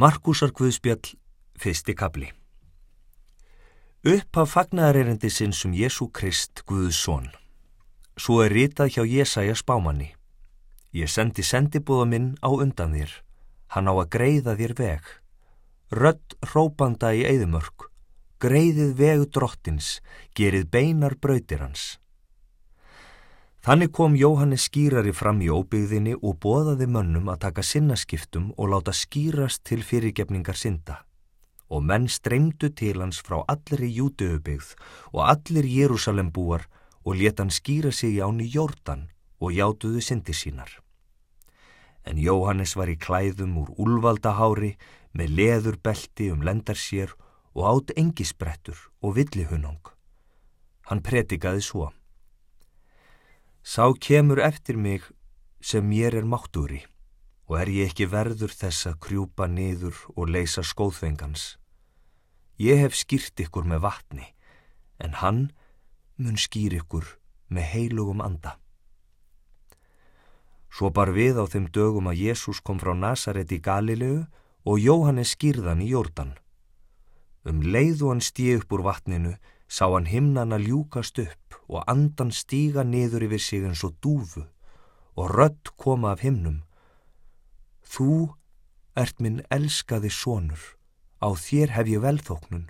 Markusar Guðspjall, fyrsti kabli Upp af fagnaðareyrindi sinn sem Jésu Krist Guðs són. Svo er ritað hjá Jésaja spámanni. Ég sendi sendibúða minn á undan þér. Hann á að greiða þér veg. Rött hrópanda í eðimörk. Greiðið vegu drottins, gerið beinar brautir hans. Þannig kom Jóhannes skýrari fram í óbyggðinni og boðaði mönnum að taka sinnaskiptum og láta skýrast til fyrirgefningar synda. Og menn streymdu til hans frá allir í Jútiðubyggð og allir Jérúsalembúar og leta hann skýra sig í áni Jórdan og játuðu syndi sínar. En Jóhannes var í klæðum úr úlvaldahári með leðurbelti um lendarsér og átt engisbrettur og villihunong. Hann pretikaði svo. Sá kemur eftir mig sem mér er máttúri og er ég ekki verður þess að krjúpa niður og leysa skóðfengans. Ég hef skýrt ykkur með vatni en hann mun skýr ykkur með heilugum anda. Svo bar við á þeim dögum að Jésús kom frá Nazaret í Galilegu og Jóhannes skýrðan í Jórdan. Um leið og hann stíð upp úr vatninu sá hann himnana ljúkast upp og andan stíga niður yfir sig eins og dúfu og rött koma af himnum. Þú ert minn elskaði sonur, á þér hef ég velþóknun.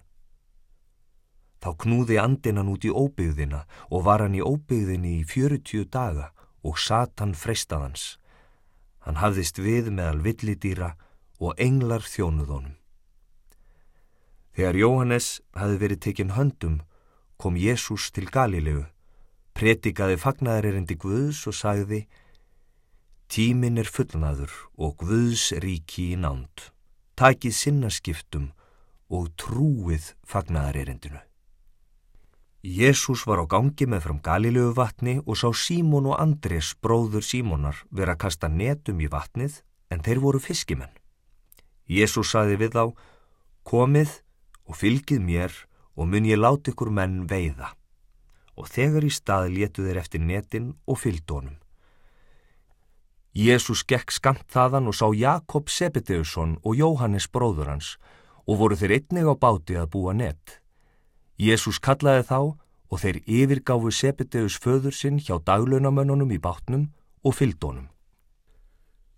Þá knúði andinan út í óbyggðina og var hann í óbyggðinni í fjörutíu daga og satan freystaðans. Hann hafðist við meðal villidýra og englar þjónuðónum. Þegar Jóhannes hafi verið tekinn höndum kom Jésús til Galilegu, pretikaði fagnæðaririndi Guðs og sagði Tímin er fullnaður og Guðs ríki í nánd. Takið sinnaskiptum og trúið fagnæðaririndinu. Jésús var á gangi með fram Galilegu vatni og sá Símón og Andrés, bróður Símónar, vera að kasta netum í vatnið en þeir voru fiskimenn. Jésús saði við þá, komið og fylgið mér og mun ég láti ykkur menn veiða. Og þegar í stað letu þeir eftir netin og fylgdónum. Jésús gekk skamt þaðan og sá Jakob Sebedeusson og Jóhannes bróður hans og voru þeir einnig á báti að búa net. Jésús kallaði þá og þeir yfirgáfu Sebedeus föður sinn hjá daglaunamönnunum í bátnum og fylgdónum.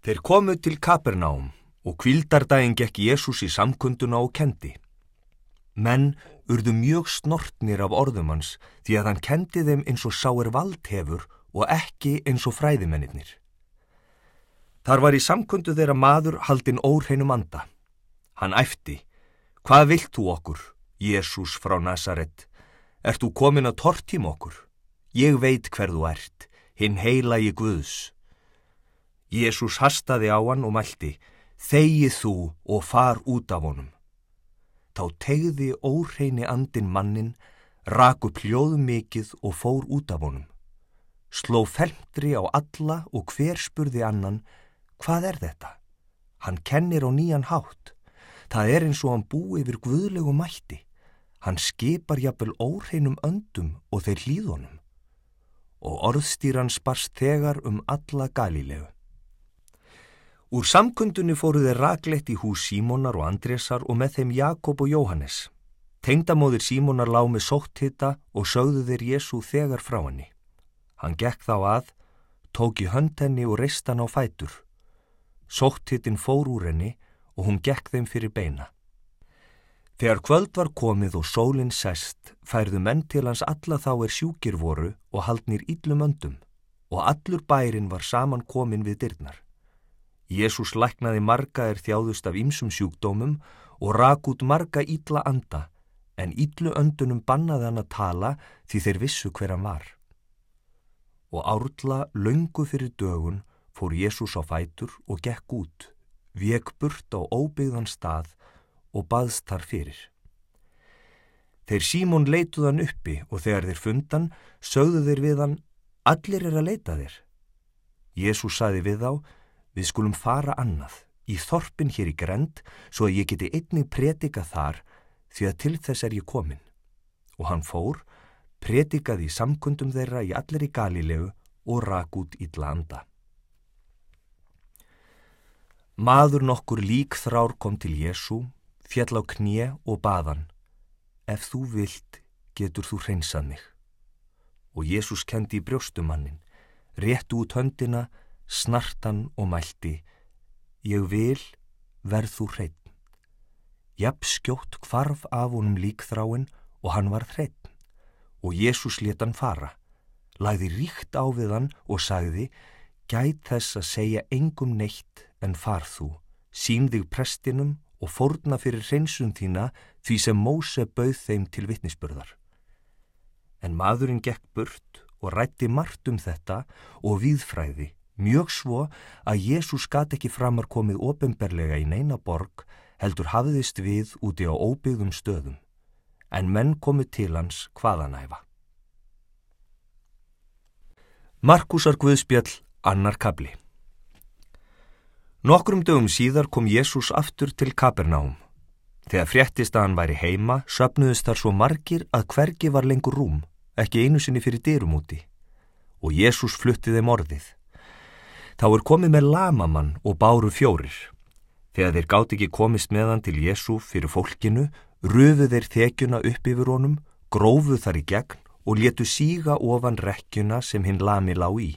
Þeir komu til Kapernaum og kvildardaginn gekk Jésús í samkunduna og kendi. Menn urðu mjög snortnir af orðum hans því að hann kendi þeim eins og sáir valdhefur og ekki eins og fræðimennir. Þar var í samkundu þeirra maður haldinn órheinum anda. Hann æfti, hvað vilt þú okkur, Jésús frá Nazaret? Ert þú komin að tortím okkur? Ég veit hver þú ert, hinn heila í Guðs. Jésús hastaði á hann og mælti, þegið þú og far út af honum. Þá tegði óhreini andin mannin, rak upp hljóð mikið og fór út af honum. Sló felmdri á alla og hver spurði annan, hvað er þetta? Hann kennir á nýjan hátt. Það er eins og hann bú yfir guðlegu mætti. Hann skipar jafnvel óhreinum öndum og þeir hlýðunum. Og orðstýran sparst þegar um alla galilegu. Úr samkundunni fóru þeir raglegt í hús Símonar og Andrésar og með þeim Jakob og Jóhannes. Tengdamóðir Símonar lág með sótthitta og sögðu þeir Jésu þegar frá henni. Hann gekk þá að, tók í hönd henni og reist hann á fætur. Sótthittin fór úr henni og hún gekk þeim fyrir beina. Þegar kvöld var komið og sólinn sest, færðu menn til hans alla þá er sjúkir voru og haldnir íllum öndum og allur bærin var saman komin við dyrnar. Jésús læknaði marga er þjáðust af ýmsum sjúkdómum og rak út marga ítla anda, en ítlu öndunum bannaði hann að tala því þeir vissu hver hann var. Og árla löngu fyrir dögun fór Jésús á fætur og gekk út, vek burt á óbyggðan stað og baðst þar fyrir. Þeir Símón leituðan uppi og þegar þeir fundan, sögðu þeir við hann, allir er að leita þér. Jésús saði við þá, Við skulum fara annað, í þorpin hér í grend, svo að ég geti einnig predika þar því að til þess er ég komin. Og hann fór, predikaði í samkundum þeirra í allir í Galilegu og rak út í Dlanda. Maður nokkur lík þrár kom til Jésu, fjall á knje og baðan. Ef þú vilt, getur þú hreinsað mig. Og Jésús kendi í brjóstumannin, rétt út höndina, snartan og mælti. Ég vil, verð þú hreitn. Japp skjótt kvarf af honum líkþráin og hann var hreitn. Og Jésús let hann fara, lagði ríkt á við hann og sagði, gæt þess að segja engum neitt en far þú, sín þig prestinum og fórna fyrir hreinsun þína því sem Móse bauð þeim til vittnisspörðar. En maðurinn gekk burt og rætti margt um þetta og viðfræði, mjög svo að Jésús gat ekki framar komið ofinberlega í neina borg heldur hafðist við úti á óbyggðum stöðum, en menn komið til hans hvaðanæfa. Markusar Guðspjall, annar kabli Nokkrum dögum síðar kom Jésús aftur til Kapernaum. Þegar fréttist að hann væri heima, söpnuðist þar svo margir að hvergi var lengur rúm, ekki einu sinni fyrir dyrum úti. Og Jésús flutti þeim orðið. Þá er komið með lamamann og báru fjórir. Þegar þeir gátt ekki komist meðan til Jésu fyrir fólkinu, röfu þeir þekjuna upp yfir honum, grófu þar í gegn og letu síga ofan rekkjuna sem hinn lami lág í.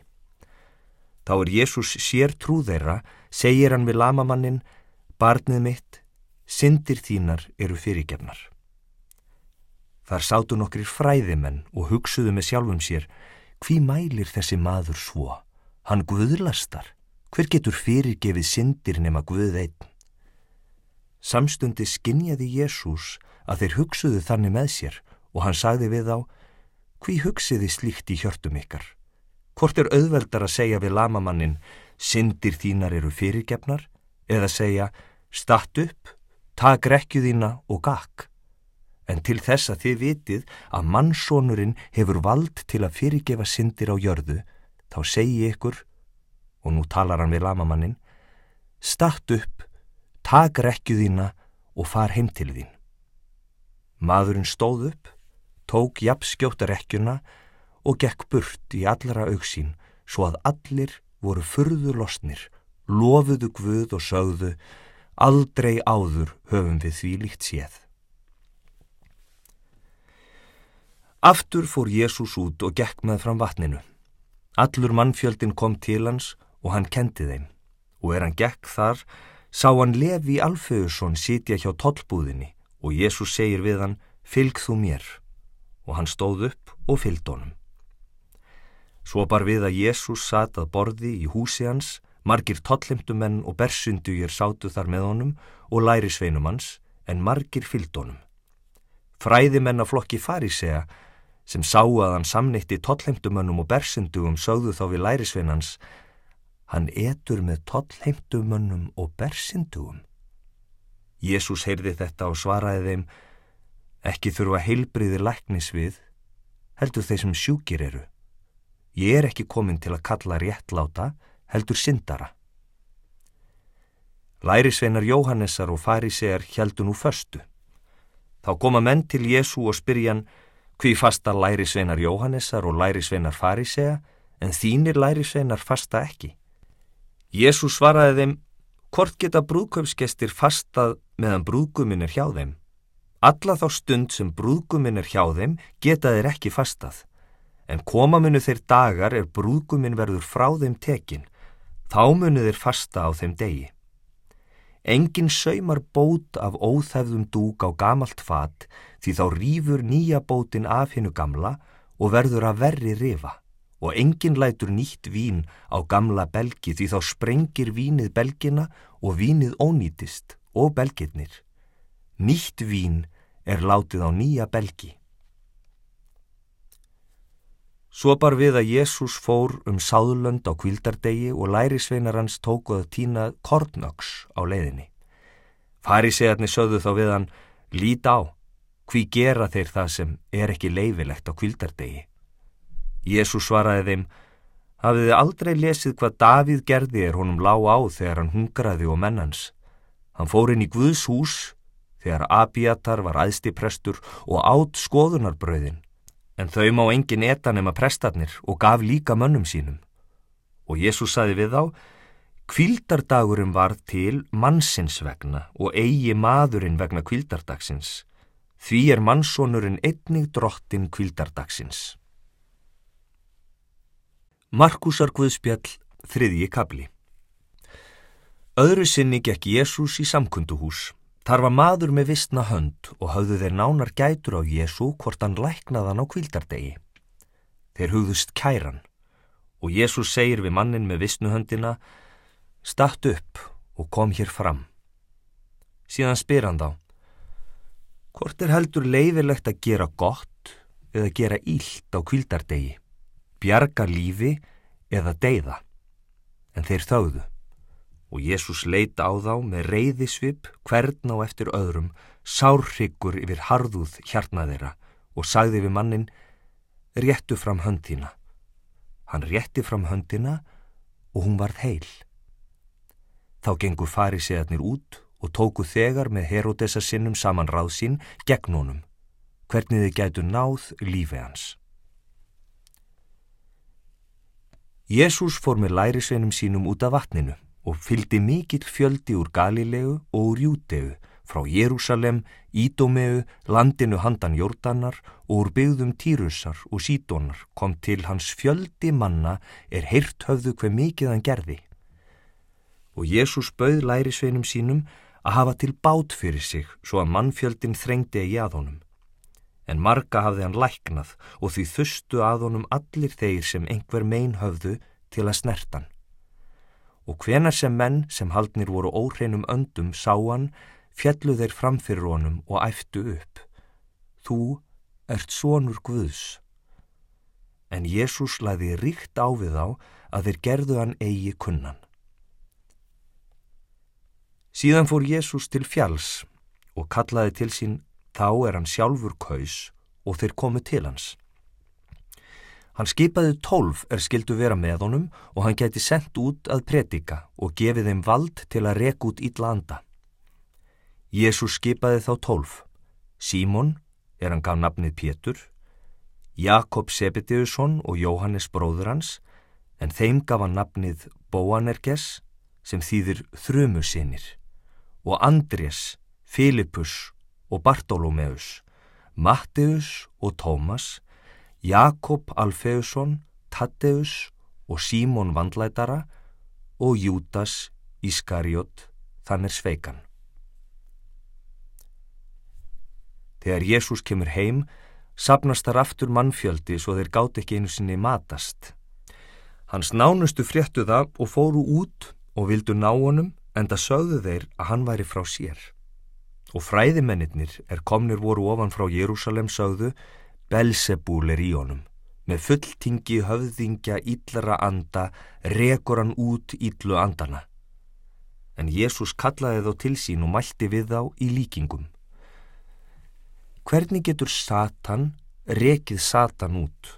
Þá er Jésús sér trú þeirra, segir hann við lamamannin, barnið mitt, syndir þínar eru fyrirgefnar. Þar sátu nokkrir fræðimenn og hugsuðu með sjálfum sér, hví mælir þessi maður svo? Hann guðlastar. Hver getur fyrirgefið syndir nema Guð einn? Samstundi skinjaði Jésús að þeir hugsuðu þannig með sér og hann sagði við þá, hví hugsiði slíkt í hjörtum ykkar? Hvort er auðveldar að segja við lamamannin, syndir þínar eru fyrirgefnar, eða segja, statt upp, tak rekjuðína og gakk? En til þess að þið vitið að mannsónurinn hefur vald til að fyrirgefa syndir á jörðu, þá segi ykkur, og nú talar hann við lamamannin, statt upp, tak rekjuðína og far heim til þín. Maðurinn stóð upp, tók jafnskjóta rekjuna og gekk burt í allara auksín svo að allir voru furðu losnir, lofuðu guð og sögðu, aldrei áður höfum við því líkt séð. Aftur fór Jésús út og gekk með fram vatninu. Allur mannfjöldin kom til hans og hann kendi þeim og er hann gekk þar sá hann Levi Alfeusson sitja hjá tollbúðinni og Jésús segir við hann fylg þú mér og hann stóð upp og fylgd honum. Svo bar við að Jésús sat að borði í húsi hans, margir tollheimtumenn og bersundugir sátu þar með honum og læri sveinum hans en margir fylgd honum. Fræðimenn af flokki farisea sem sáu að hann samneitti tollheimtumönnum og bersundugum sögðu þá við lærisveinans Hann etur með tollheimtumönnum og bersindugum. Jésús heyrði þetta og svaraði þeim, ekki þurfa heilbriði læknis við, heldur þeir sem sjúkir eru. Ég er ekki komin til að kalla réttláta, heldur syndara. Lærisveinar Jóhannessar og farisegar heldur nú förstu. Þá koma menn til Jésu og spyrjan hví fasta lærisveinar Jóhannessar og lærisveinar farisega en þínir lærisveinar fasta ekki. Jésús svaraði þeim, hvort geta brúðkaupsgestir fastað meðan brúðguminn er hjá þeim? Alla þá stund sem brúðguminn er hjá þeim geta þeir ekki fastað, en koma munu þeir dagar er brúðguminn verður frá þeim tekin, þá munu þeir fasta á þeim degi. Engin saumar bót af óþæfðum dúk á gamalt fat því þá rýfur nýja bótin af hinnu gamla og verður að verri rifa og enginn lætur nýtt vín á gamla belgi því þá sprengir vínið belgina og vínið ónýtist og belgirnir. Nýtt vín er látið á nýja belgi. Svo bar við að Jésús fór um sáðlönd á kvildardegi og lærisveinar hans tókuð að týna kornöks á leiðinni. Farisegarnir sögðu þá við hann, lít á, hví gera þeir það sem er ekki leifilegt á kvildardegi? Jésús svaraði þeim, hafið þið aldrei lesið hvað Davíð gerði er honum lág á þegar hann hungraði og mennans. Hann fór inn í Guðs hús þegar Abiatar var aðstiprestur og átt skoðunarbröðin, en þau má engin eta nema prestarnir og gaf líka mönnum sínum. Og Jésús saði við þá, Kvíldardagurinn varð til mannsins vegna og eigi maðurinn vegna kvíldardagsins. Því er mannsónurinn einnig drottin kvíldardagsins. Markusar Guðspjall, þriðji kabli Öðru sinni gekk Jésús í samkunduhús. Þar var maður með vistna hönd og hafðu þeir nánar gætur á Jésú hvort hann læknaðan á kvíldardegi. Þeir hugðust kæran og Jésús segir við mannin með vistnuhöndina Statt upp og kom hér fram. Síðan spyr hann þá Hvort er heldur leifilegt að gera gott eða gera ílt á kvíldardegi? Bjarga lífi eða deyða? En þeir þauðu og Jésús leita á þá með reyðisvip hvern á eftir öðrum, sárryggur yfir harðuð hjarna þeirra og sagði við mannin, réttu fram höndina. Hann rétti fram höndina og hún varð heil. Þá gengur farisegarnir út og tóku þegar með Herodesa sinnum saman ráð sín gegn honum, hvernig þið gætu náð lífi hans. Jésús fór með lærisveinum sínum út af vatninu og fyldi mikill fjöldi úr Galilegu og úr Júteu, frá Jérúsalem, Ídómeu, landinu handan Jórdanar og úr byggðum Týrusar og Sídónar kom til hans fjöldi manna er heyrt höfðu hver mikið hann gerði. Og Jésús bauð lærisveinum sínum að hafa til bát fyrir sig svo að mannfjöldin þrengdi að honum. En marga hafði hann læknað og því þustu að honum allir þeir sem einhver mein höfðu til að snertan og hvenar sem menn sem haldnir voru óhreinum öndum sá hann, fjallu þeir fram fyrir honum og æftu upp. Þú ert sonur Guðs. En Jésús laði ríkt á við þá að þeir gerðu hann eigi kunnan. Síðan fór Jésús til fjalls og kallaði til sín þá er hann sjálfur kaus og þeir komu til hans. Hann skipaði tólf er skildu vera með honum og hann geti sendt út að predika og gefið þeim vald til að rek út ítla anda. Jésús skipaði þá tólf. Símon, er hann gaf nafnið Pétur, Jakob Sebediusson og Jóhannes bróður hans, en þeim gaf hann nafnið Bóanerges sem þýðir þrumusinir, og Andrés, Filipus og Bartolomeus, Matteus og Tómas, Jakob Alfeusson, Taddeus og Símon Vandlætara og Júdas Ískarjót þann er sveikan. Þegar Jésús kemur heim, sapnast þar aftur mannfjöldi svo þeir gátt ekki einu sinni matast. Hans nánustu fréttu það og fóru út og vildu ná honum en það sögðu þeir að hann væri frá sér. Og fræðimennir er komnir voru ofan frá Jérúsalem sögðu Belsebúl er í honum. Með fulltingi höfðingja íllara anda rekur hann út íllu andana. En Jésús kallaði þá til sín og mælti við þá í líkingum. Hvernig getur Satan rekið Satan út?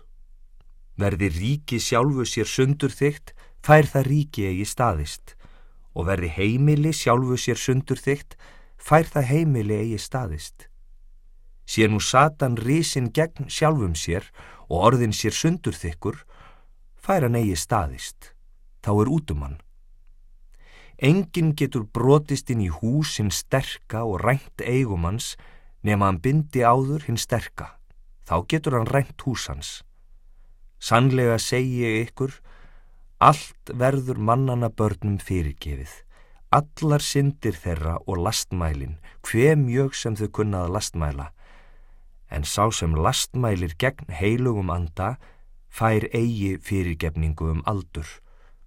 Verði ríki sjálfu sér sundur þygt, fær það ríki eigi staðist. Og verði heimili sjálfu sér sundur þygt, fær það heimili eigi staðist sé nú Satan risin gegn sjálfum sér og orðin sér sundur þykkur, fær hann eigi staðist, þá er útum hann. Engin getur brotist inn í hús hinn sterka og rænt eigumanns nema hann bindi áður hinn sterka, þá getur hann rænt hús hans. Sannlega segi ég ykkur, allt verður mannana börnum fyrirgefið, allar syndir þeirra og lastmælin, hver mjög sem þau kunnaða lastmæla, en sá sem lastmælir gegn heilugum anda fær eigi fyrirgefningu um aldur.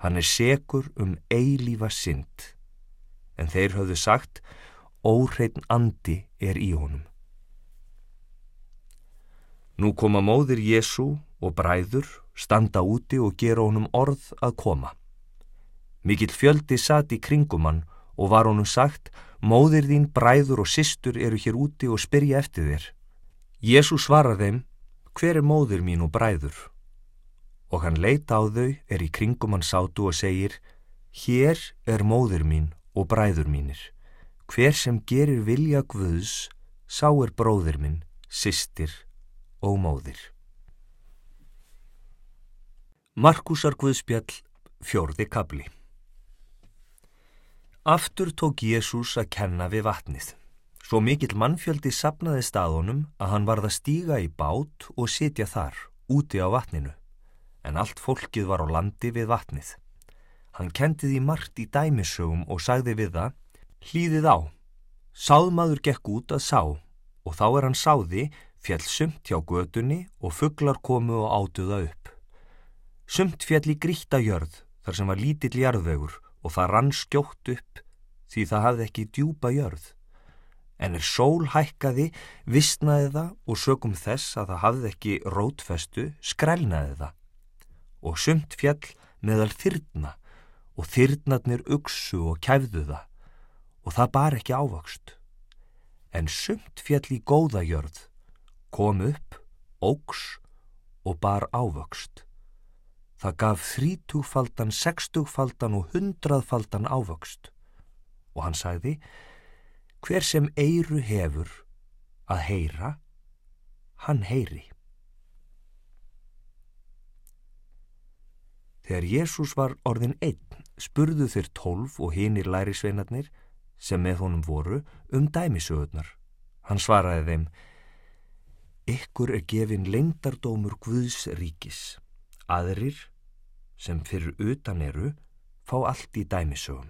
Hann er sekur um eilífa synd. En þeir höfðu sagt, óhreitn andi er í honum. Nú koma móðir Jésu og bræður, standa úti og gera honum orð að koma. Mikill fjöldi satt í kringum hann og var honum sagt, móðir þín, bræður og systur eru hér úti og spyrja eftir þér. Jésús svarar þeim, hver er móður mín og bræður? Og hann leita á þau, er í kringum hann sátu og segir, hér er móður mín og bræður mínir. Hver sem gerir vilja Guðs, sá er bróður minn, sistir og móðir. Markusar Guðspjall, fjórði kabli Aftur tók Jésús að kenna við vatnið. Svo mikill mannfjöldi sapnaði staðunum að hann varð að stíga í bát og sitja þar, úti á vatninu. En allt fólkið var á landi við vatnið. Hann kendi því margt í dæmisögum og sagði við það, hlýðið á. Sáðmaður gekk út að sá og þá er hann sáði fjall sumt hjá gödunni og fugglar komu og átuða upp. Sumt fjall í gríta jörð þar sem var lítill jarðvegur og það rann skjótt upp því það hafði ekki djúpa jörð. En er sól hækkaði, vissnaði það og sögum þess að það hafði ekki rótfestu, skrælnaði það. Og sumt fjall meðal þyrna og þyrnarnir uksu og kæfðu það og það bar ekki ávöxt. En sumt fjall í góða jörð kom upp, óks og bar ávöxt. Það gaf þrítúfaldan, sextúfaldan og hundraðfaldan ávöxt og hann sagði hver sem eiru hefur að heyra, hann heyri. Þegar Jésús var orðin einn spurðu þeir tólf og hinir lærisveinarnir sem með honum voru um dæmisögurnar. Hann svaraði þeim Ykkur er gefin lengdardómur Guðs ríkis. Aðrir sem fyrir utan eru fá allt í dæmisögum.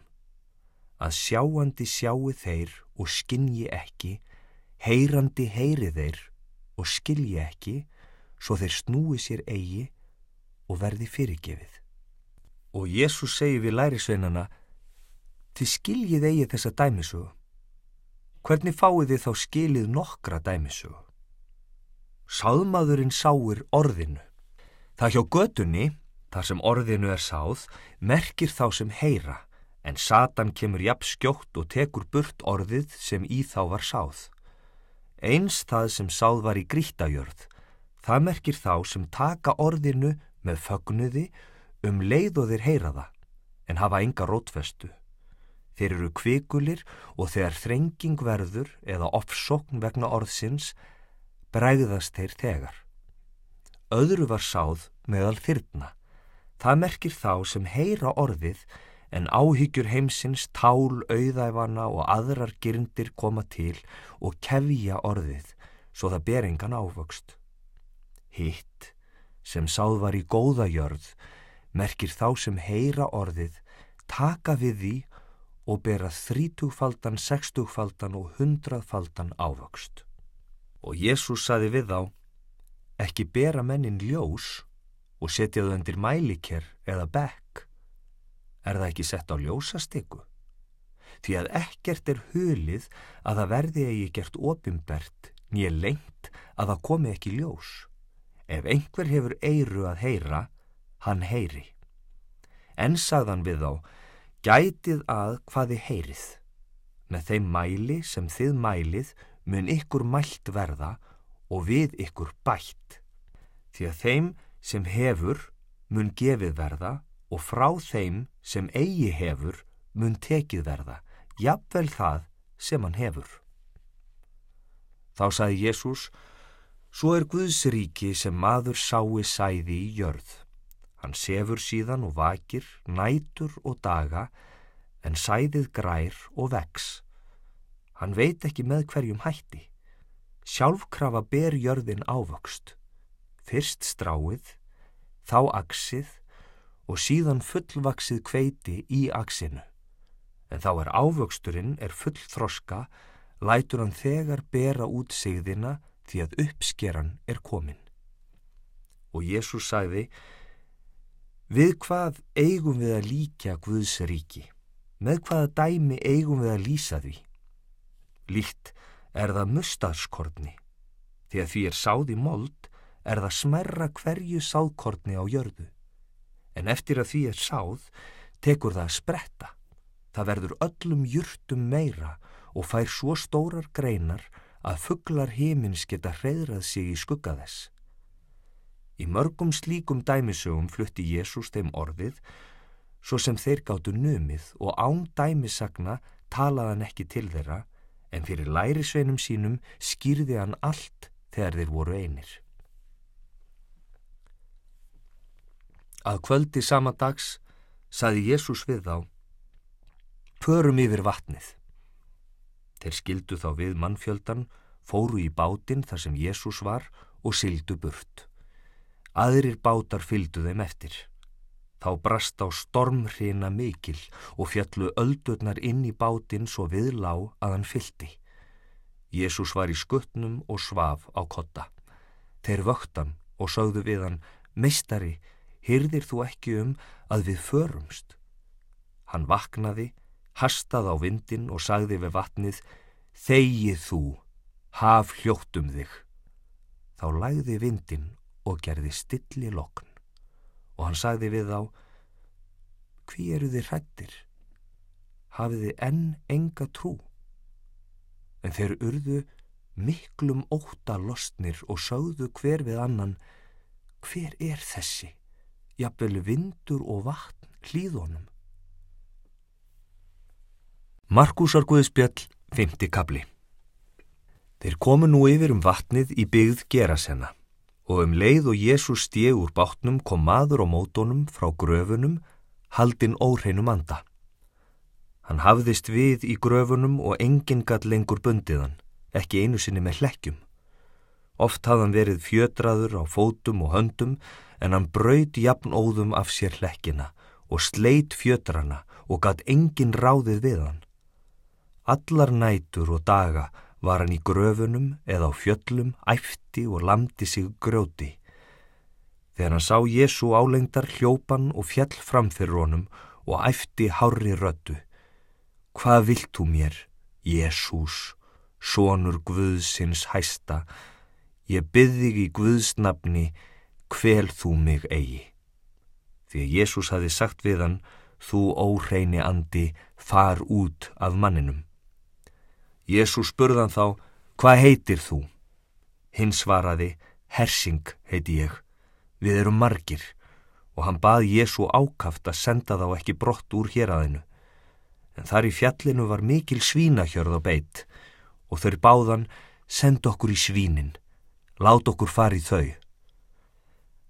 Að sjáandi sjáu þeir og skinji ekki, heyrandi heyri þeir og skilji ekki, svo þeir snúi sér eigi og verði fyrirgefið. Og Jésús segi við lærisveinana, þið skiljið eigi þessa dæmisögu. Hvernig fáið þið þá skilið nokkra dæmisögu? Sáðmaðurinn sáir orðinu. Það hjá götunni Þar sem orðinu er sáð, merkir þá sem heyra, en Satan kemur jafn skjótt og tekur burt orðið sem í þá var sáð. Eins það sem sáð var í grítajörð, það merkir þá sem taka orðinu með fögnuði um leið og þeir heyra það, en hafa enga rótfestu. Þeir eru kvikulir og þegar þrenging verður eða offsokn vegna orðsins, bregðast þeir tegar. Öðru var sáð meðal þyrna. Það merkir þá sem heyra orðið en áhyggjur heimsins, tál, auðæfana og aðrar gyrndir koma til og kefja orðið svo það ber engan ávöxt. Hitt, sem sáð var í góða jörð, merkir þá sem heyra orðið, taka við því og bera þrítugfaldan, sextugfaldan og hundraðfaldan ávöxt. Og Jésús saði við þá, ekki bera mennin ljós og setja þau undir mæliker eða bekk, er það ekki sett á ljósastikku? Því að ekkert er hulið að það verði eigi gert opimbert nýja lengt að það komi ekki ljós. Ef einhver hefur eiru að heyra, hann heyri. En sagðan við þá, gætið að hvaði heyrið. Með þeim mæli sem þið mælið mun ykkur mælt verða og við ykkur bætt. Því að þeim sem hefur mun gefið verða og frá þeim sem eigi hefur mun tekið verða, jafnvel það sem hann hefur. Þá saði Jésús, svo er Guðsríki sem maður sái sæði í jörð. Hann sefur síðan og vakir, nætur og daga, en sæðið grær og vex. Hann veit ekki með hverjum hætti. Sjálfkrafa ber jörðin ávöxt fyrst stráið, þá aksið og síðan fullvaksið kveiti í aksinu. En þá er ávöxturinn er full þroska, lætur hann þegar bera út sigðina því að uppskeran er komin. Og Jésús sagði, við hvað eigum við að líka Guðs ríki? Með hvaða dæmi eigum við að lýsa því? Líkt er það mustarskortni, því að því er sáði mold er það smerra hverju sáðkortni á jörðu. En eftir að því er sáð, tekur það að spretta. Það verður öllum jurtum meira og fær svo stórar greinar að fugglar himins geta hreyðrað sig í skugga þess. Í mörgum slíkum dæmisögum flutti Jésús þeim orðið, svo sem þeir gáttu numið og án dæmisagna talaðan ekki til þeirra, en fyrir lærisveinum sínum skýrði hann allt þegar þeir voru einir. Að kvöldi sama dags saði Jésús við þá förum yfir vatnið. Þeir skildu þá við mannfjöldan, fóru í bátinn þar sem Jésús var og sildu burt. Aðrir bátar fyldu þeim eftir. Þá brast á stormhrina mikil og fjallu öldurnar inn í bátinn svo viðlá að hann fyldi. Jésús var í skuttnum og svaf á kotta. Þeir vöktan og sögðu við hann, meistari, hyrðir þú ekki um að við förumst? Hann vaknaði, hastað á vindin og sagði við vatnið, þegið þú, haf hljóttum þig. Þá lægði vindin og gerði stilli lokn og hann sagði við þá, hví eru þið hrættir? Hafið þið enn enga trú? En þeir urðu miklum óta lostnir og sögðu hver við annan, hver er þessi? Jafnvel vindur og vatn hlýðunum. Markusar Guðspjall, 5. kabli Þeir komu nú yfir um vatnið í byggð Gerasenna og um leið og Jésús stíð úr bátnum kom maður á mótonum frá gröfunum, haldinn óreinum anda. Hann hafðist við í gröfunum og enginn gatt lengur bundiðan, ekki einu sinni með hlekkjum. Oft hafðan verið fjötraður á fótum og höndum en hann braut jafn óðum af sér hlekkina og sleit fjötrana og gatt enginn ráðið við hann. Allar nætur og daga var hann í gröfunum eða á fjöllum, æfti og lamdi sig grjóti. Þegar hann sá Jésu álengdar hljópan og fjall framfyrir honum og æfti hári rödu. Hvað vilt þú mér, Jésús, sonur Guðsins hæsta? Ég byði í Guðsnafni, hvel þú mig eigi. Því að Jésús hafi sagt við hann, þú óhreini andi, far út af manninum. Jésús spurðan þá, hvað heitir þú? Hinn svaraði, Hersing heiti ég, við erum margir og hann bað Jésu ákaft að senda þá ekki brott úr héræðinu. En þar í fjallinu var mikil svínahjörð á beitt og þau báðan send okkur í svínin, lát okkur farið þau.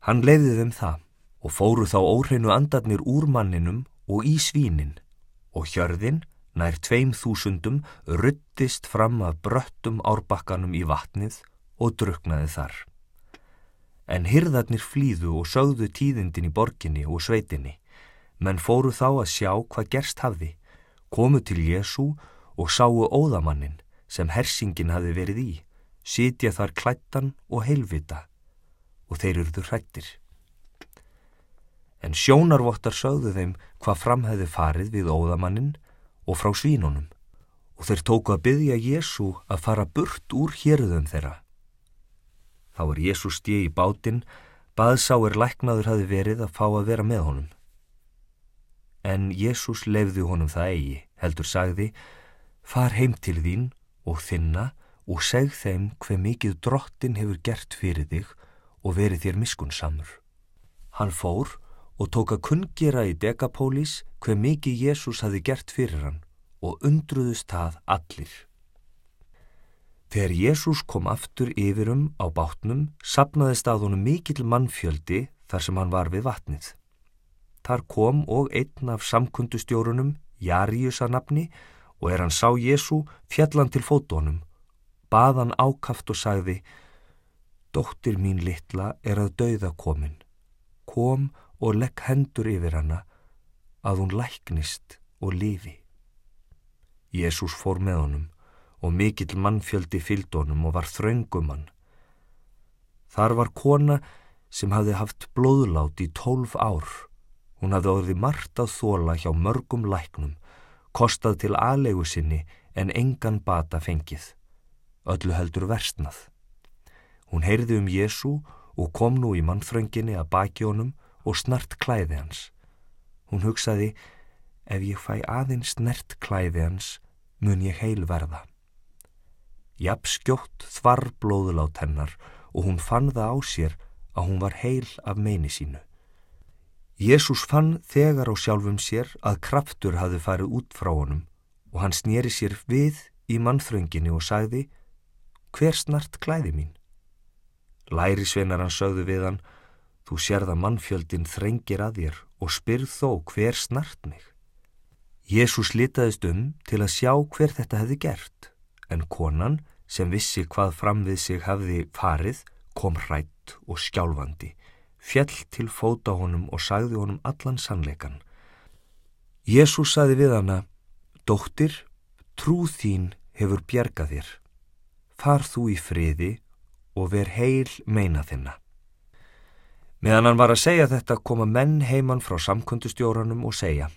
Hann leiði þeim það og fóru þá óhreinu andarnir úr manninum og í svínin. Og hjörðin nær tveim þúsundum ruttist fram að bröttum árbakkanum í vatnið og druknaði þar. En hyrðarnir flýðu og sögðu tíðindin í borginni og sveitinni, menn fóru þá að sjá hvað gerst hafði, komu til Jésu og sáu óðamannin sem hersingin hafi verið í, sitja þar klættan og heilvita og þeir eruðu hrættir. En sjónarvottar sögðu þeim hvað framhæði farið við óðamannin og frá svínunum og þeir tóku að byggja Jésu að fara burt úr hérðum þeirra. Þá er Jésu stið í bátinn, baðsáir læknaður hafi verið að fá að vera með honum. En Jésús lefði honum það eigi, heldur sagði, far heim til þín og þinna og segð þeim hver mikið drottin hefur gert fyrir þig og verið þér miskunnsamur. Hann fór og tók að kungjera í Dekapólís hver mikið Jésús hafi gert fyrir hann og undruðust það allir. Þegar Jésús kom aftur yfirum á bátnum, sapnaði staðunum mikill mannfjöldi þar sem hann var við vatnið. Þar kom og einn af samkundustjórunum, Jaríus að nafni, og er hann sá Jésu fjallan til fótónum, baðan ákaft og sagði, Dóttir mín litla er að dauða komin. Kom og legg hendur yfir hana að hún læknist og lifi. Jésús fór með honum og mikill mannfjöldi fylgd honum og var þraungum hann. Þar var kona sem hafði haft blóðlát í tólf ár. Hún hafði orðið margt að þóla hjá mörgum læknum, kostað til aðlegu sinni en engan bata fengið. Öllu heldur versnað. Hún heyrði um Jésu og kom nú í mannþrönginni að baki honum og snart klæði hans. Hún hugsaði, ef ég fæ aðeins snert klæði hans, mun ég heil verða. Japp skjótt þvar blóðulát hennar og hún fann það á sér að hún var heil af meini sínu. Jésús fann þegar á sjálfum sér að kraftur hafði farið út frá honum og hann snýri sér við í mannþrönginni og sagði, hver snart klæði mín? Lærisveinar hann sögðu við hann, Þú sérða mannfjöldin þrengir að þér og spyrð þó hver snart mig. Jésús litaðist um til að sjá hver þetta hefði gert, en konan sem vissi hvað fram við sig hafði farið kom hrætt og skjálfandi, fjell til fóta honum og sagði honum allan sannleikan. Jésús sagði við hana, Dóttir, trúð þín hefur bjergað þér. Far þú í friði og ver heil meina þinna. Meðan hann var að segja þetta koma menn heimann frá samkundustjóranum og segja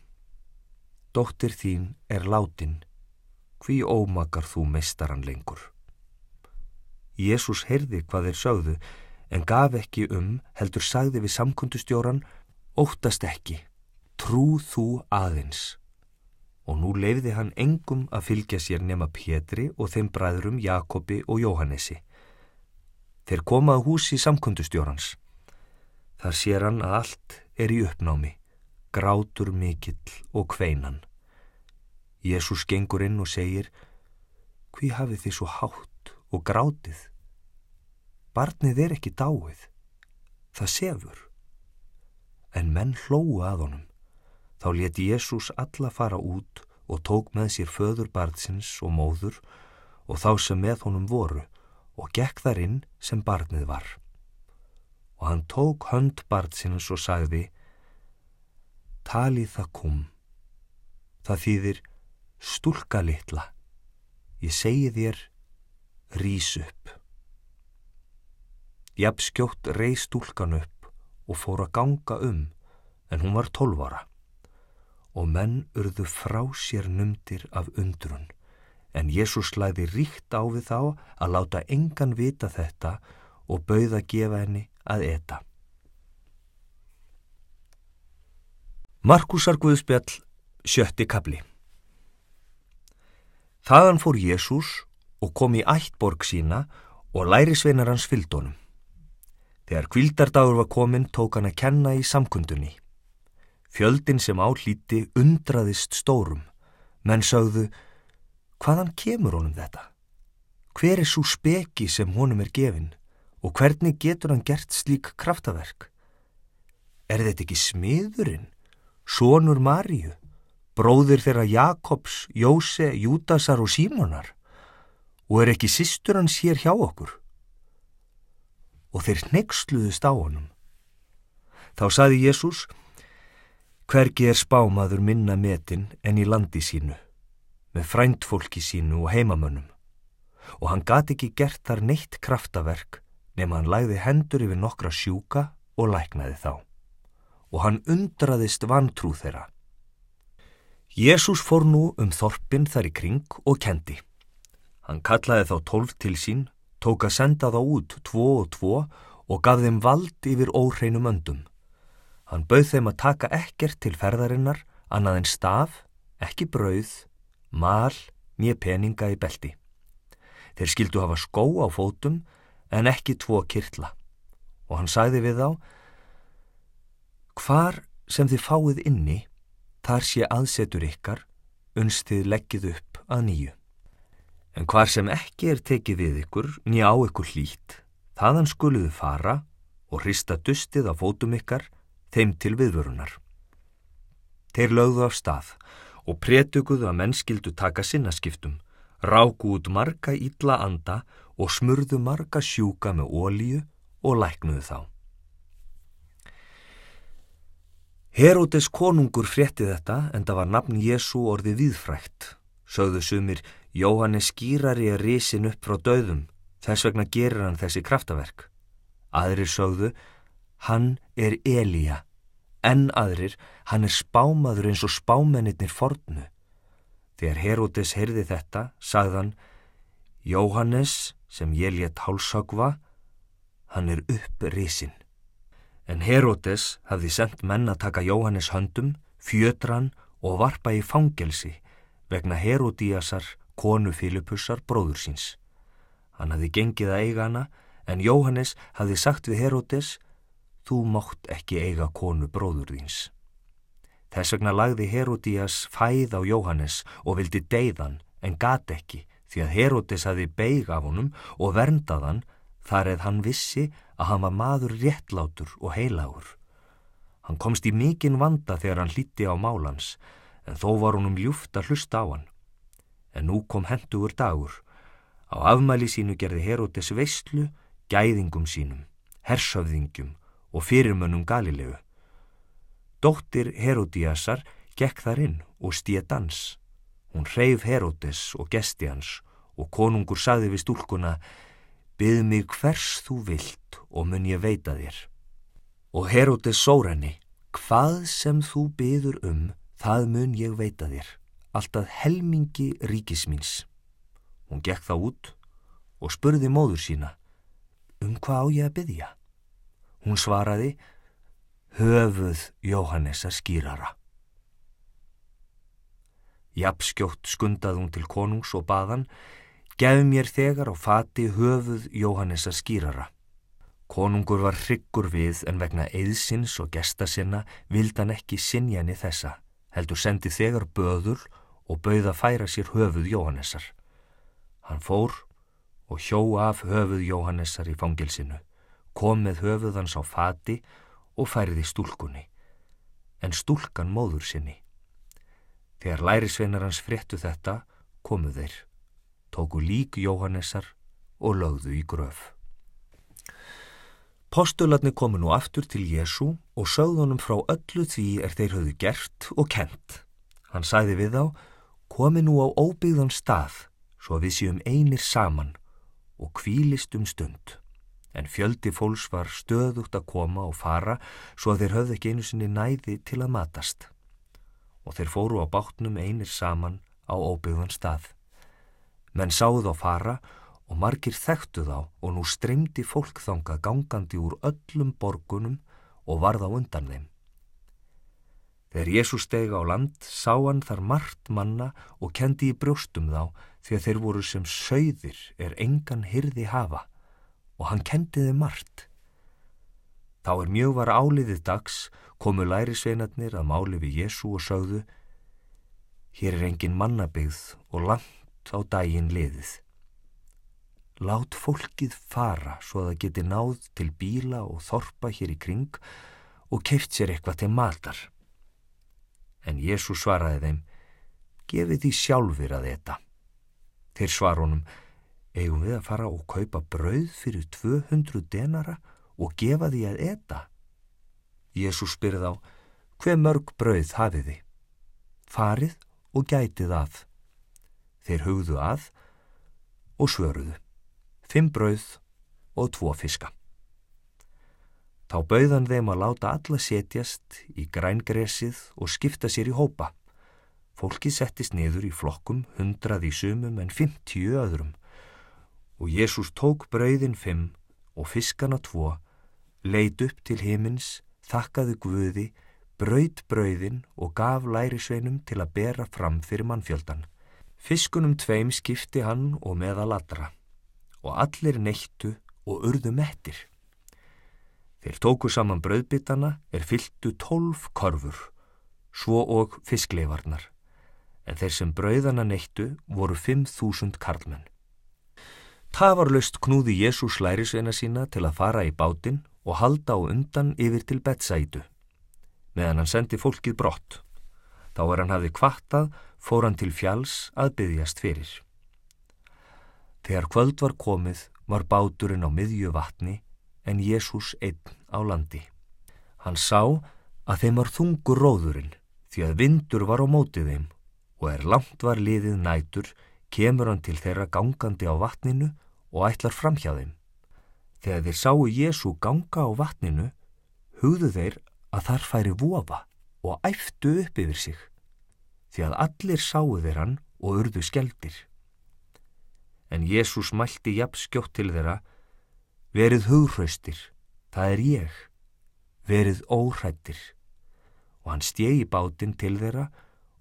Dóttir þín er látin, hví ómakar þú meistaran lengur? Jésús heyrði hvað þeir sögðu en gaf ekki um heldur sagði við samkundustjóran Óttast ekki, trúð þú aðeins. Og nú leifði hann engum að fylgja sér nema Pétri og þeim bræðrum Jakobi og Jóhannesi. Þeir komaðu húsi samkundustjórans. Þar sér hann að allt er í uppnámi, grátur mikill og kveinan. Jésús gengur inn og segir, hví hafið þið svo hátt og grátið? Barnið er ekki dáið, það sefur. En menn hlóu að honum. Þá leti Jésús alla fara út og tók með sér föður barnsins og móður og þá sem með honum voru og gekk þar inn sem barnið var og hann tók hönd barnsins og sagði Talið það kum. Það þýðir stúlka litla. Ég segi þér, rís upp. Jafnskjótt rey stúlkan upp og fór að ganga um, en hún var tólvara. Og menn urðu frá sér numdir af undrun, en Jésús slæði ríkt á við þá að láta engan vita þetta og bauða gefa henni að eta. Markusar Guðspjall, sjötti kabli Þaðan fór Jésús og kom í ættborg sína og lærisveinar hans fyldónum. Þegar kvildardagur var komin tók hann að kenna í samkundunni. Fjöldin sem álíti undraðist stórum, menn sögðu, hvaðan kemur honum þetta? Hver er svo speki sem honum er gefinn? Og hvernig getur hann gert slík kraftaverk? Er þetta ekki smiðurinn, sonur Maríu, bróðir þeirra Jakobs, Jóse, Júdasar og Símonar? Og er ekki sýstur hans hér hjá okkur? Og þeir nexluðist á honum. Þá saði Jésús, hvergi er spámaður minna metin en í landi sínu, með fræntfólki sínu og heimamönnum. Og hann gati ekki gert þar neitt kraftaverk nema hann læði hendur yfir nokkra sjúka og læknaði þá. Og hann undraðist vantrú þeirra. Jésús fór nú um þorpin þar í kring og kendi. Hann kallaði þá tólf til sín, tók að senda þá út tvo og tvo og gaf þeim vald yfir óreinum öndum. Hann bauð þeim að taka ekkert til ferðarinnar, annað en staf, ekki brauð, mal, nýja peninga í beldi. Þeir skildu hafa skó á fótum en ekki tvo kirtla og hann sagði við þá Hvar sem þið fáið inni, þar sé aðsetur ykkar, unst þið leggið upp að nýju. En hvar sem ekki er tekið við ykkur, nýja á ykkur hlít, þaðan skuluðu fara og hrista dustið á fótum ykkar, þeim til viðvörunar. Þeir lögðu af stað og prétuguðu að mennskildu taka sinnaskiptum, ráku út marga ítla anda og smurðu marga sjúka með ólíu og læknuðu þá. Heródes konungur frétti þetta en það var nafn Jésu orði viðfrækt. Sögðu sumir, Jóhannes skýrari er risin upp frá döðum, þess vegna gerir hann þessi kraftaverk. Aðrir sögðu, hann er Elíja, en aðrir, hann er spámaður eins og spámennir fornu. Þegar Heródes heyrði þetta, sagðan, Jóhannes sem ég létt hálsagva, hann er upp risin. En Herodes hafði sendt menn að taka Jóhannes höndum, fjötran og varpa í fangelsi vegna Herodíasar, konu Filipussar, bróður síns. Hann hafði gengið að eiga hana, en Jóhannes hafði sagt við Herodes, þú mátt ekki eiga konu bróður þíns. Þess vegna lagði Herodías fæð á Jóhannes og vildi deyðan, en gat ekki, því að Herodes hafi beig af honum og verndaðan þar eða hann vissi að hann var maður réttlátur og heilagur. Hann komst í mikinn vanda þegar hann hlíti á málans, en þó var honum ljúft að hlusta á hann. En nú kom hendugur dagur. Á afmæli sínu gerði Herodes veistlu, gæðingum sínum, hersöfðingjum og fyrirmönnum Galilegu. Dóttir Herodíasar gekk þar inn og stíð dans. Hún hreyf Herodes og gesti hans og konungur saði við stúlkuna Byð mig hvers þú vilt og mun ég veita þér. Og Herodes sór henni Hvað sem þú byður um, það mun ég veita þér. Alltaf helmingi ríkismins. Hún gekk þá út og spurði móður sína Um hvað á ég að byðja? Hún svaraði Höfuð Jóhannesa skýrara. Japskjótt skundaði hún til konungs og baðan, gef mér þegar á fati höfuð Jóhannesa skýrara. Konungur var hryggur við en vegna eðsins og gesta sinna vildan ekki sinjani þessa, heldur sendi þegar böður og bauða færa sér höfuð Jóhannesar. Hann fór og hjó af höfuð Jóhannesar í fangilsinu, kom með höfuð hans á fati og færiði stúlkunni, en stúlkan móður sinni. Þegar lærisveinar hans fréttu þetta, komu þeir, tóku lík Jóhannessar og lögðu í gröf. Postularni komu nú aftur til Jésu og sögðunum frá öllu því er þeir höfðu gert og kent. Hann sæði við þá, komi nú á óbyggðan stað, svo við séum einir saman og kvílist um stund. En fjöldi fólks var stöðugt að koma og fara svo að þeir höfðu ekki einu sinni næði til að matast og þeir fóru á bátnum einir saman á óbyggðan stað. Menn sáðu þá fara og margir þekktu þá og nú streymdi fólk þanga gangandi úr öllum borgunum og varð á undan þeim. Þegar Jésús stegi á land sá hann þar margt manna og kendi í brjóstum þá því að þeir voru sem söйðir er engan hyrði hafa og hann kendi þeim margt. Þá er mjög var áliðið dags komu lærisveinarnir að máli við Jésu og sögðu Hér er engin mannabigð og langt á dægin liðið. Lát fólkið fara svo að það geti náð til bíla og þorpa hér í kring og keift sér eitthvað til matar. En Jésu svaraði þeim, gefið því sjálfur að þetta. Þeir svar honum, eigum við að fara og kaupa brauð fyrir 200 denara og gefa því að eta. Jésús spyrð á, hver mörg brauð hafið þið? Farið og gætið að. Þeir hugðu að og svöruðu. Fimm brauð og tvo fiska. Þá bauðan þeim að láta alla setjast í grængresið og skipta sér í hópa. Fólki settist niður í flokkum, hundrað í sumum en fimmtíu öðrum. Og Jésús tók brauðin fimm og fiskana tvo, leit upp til himins, þakkaði Guði, braut brauðin og gaf lærisveinum til að bera fram fyrir mannfjöldan. Fiskunum tveim skipti hann og meðal allra og allir neittu og urðu mettir. Þeir tóku saman brauðbytana er fylltu tólf korfur, svo og fiskleifarnar, en þeir sem brauðana neittu voru fimm þúsund karlmenn. Tafarlaust knúði Jésús lærisveina sína til að fara í bátinn og halda á undan yfir til Betsætu. Meðan hann sendi fólkið brott. Þá er hann hafið kvartað, fór hann til fjalls að byggjast fyrir. Þegar kvöld var komið var báturinn á miðju vatni en Jésús einn á landi. Hann sá að þeim var þungur róðurinn því að vindur var á mótið þeim og er langt var liðið nætur kemur hann til þeirra gangandi á vatninu og ætlar fram hjá þeim. Þegar þeir sáu Jésu ganga á vatninu, hugðu þeir að þar færi vofa og æftu upp yfir sig, því að allir sáu þeir hann og urðu skeldir. En Jésús mælti jafn skjótt til þeirra, verið hugraustir, það er ég, verið óhrættir, og hann stjegi bátinn til þeirra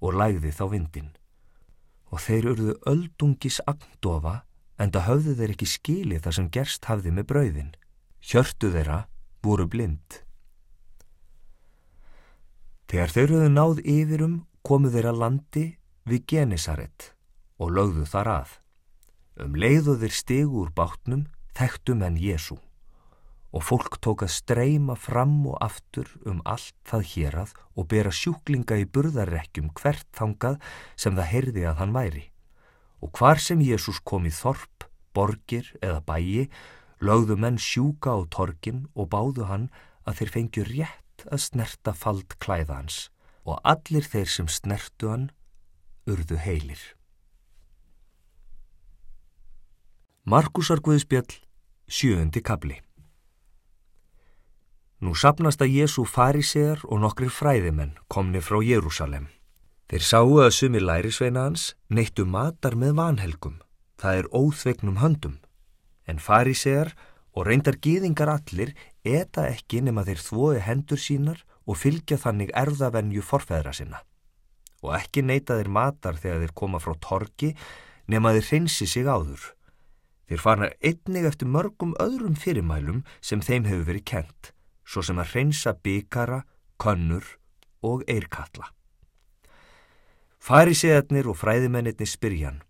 og lægði þá vindin. Og þeir urðu öldungis agndofa en það höfðu þeir ekki skili það sem gerst hafði með brauðin. Hjörtu þeirra voru blind. Þegar þeir höfðu náð yfirum komu þeirra landi við Genesaret og lögðu þar að. Um leiðu þeir stegu úr bátnum þekktum en Jésu og fólk tók að streyma fram og aftur um allt það hérað og bera sjúklinga í burðarrekkjum hvert þangað sem það heyrði að hann væri. Og hvar sem Jésús kom í þorp, borgir eða bæi, lögðu menn sjúka á torkin og báðu hann að þeir fengju rétt að snerta fald klæða hans og allir þeir sem snertu hann urðu heilir. Markusar Guðspjall, sjöundi kabli Nú sapnast að Jésu farisegar og nokkrir fræðimenn komni frá Jérúsalem. Þeir sáu að sumi lærisveina hans neittu matar með vanhelgum, það er óþvegnum höndum. En farisegar og reyndar gýðingar allir eta ekki nema þeir þvoi hendur sínar og fylgja þannig erðavenju forfæðra sinna. Og ekki neita þeir matar þegar þeir koma frá torki nema þeir hreinsi sig áður. Þeir fana einnig eftir mörgum öðrum fyrirmælum sem þeim hefur verið kent svo sem að hreinsa bygara, könnur og eirkalla. Færiseðarnir og fræðimennirni spyrjan,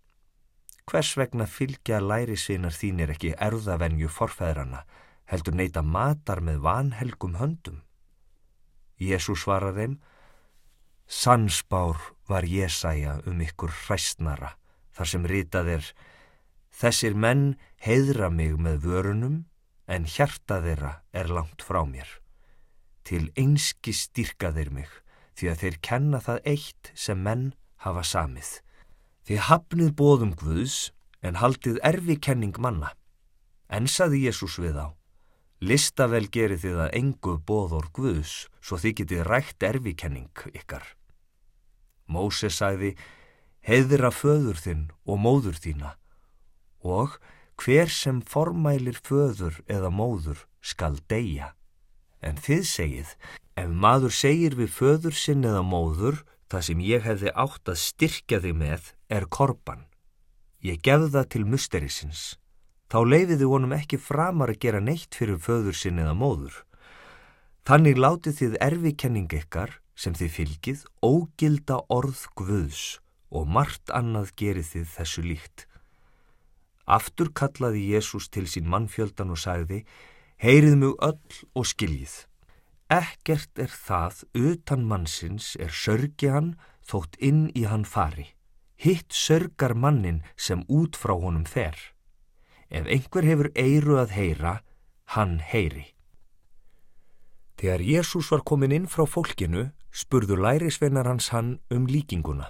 hvers vegna fylgja lærisvinar þínir ekki erðavenju forfæðrana, heldur neyta matar með vanhelgum höndum? Jésús svarar þeim, Sansbár var Jésæja um ykkur hræstnara, þar sem ritað er, þessir menn heiðra mig með vörunum, en hjarta þeirra er langt frá mér. Til einski styrka þeir mig, því að þeir kenna það eitt sem menn hafa samið. Þið hafnið bóðum Guðs, en haldið erfi kenning manna. En saði Jésús við á, listavel gerið þið að engu bóður Guðs, svo þið getið rætt erfi kenning ykkar. Móse sagði, heiðra föður þinn og móður þína og hver sem formælir föður eða móður skal deyja. En þið segið, ef maður segir við föður sinn eða móður, það sem ég hefði átt að styrkja þig með er korban. Ég gefði það til musterisins. Þá leifiði honum ekki framar að gera neitt fyrir föður sinn eða móður. Þannig látið þið erfikenning ykkar sem þið fylgið ógilda orð guðs og margt annað gerið þið þessu líkt. Aftur kallaði Jésús til sín mannfjöldan og sagði, heyrið mjög öll og skiljið. Ekkert er það utan mannsins er sörgi hann þótt inn í hann fari. Hitt sörgar mannin sem út frá honum fer. Ef einhver hefur eiru að heyra, hann heyri. Þegar Jésús var komin inn frá fólkinu, spurðu lærisveinar hans hann um líkinguna.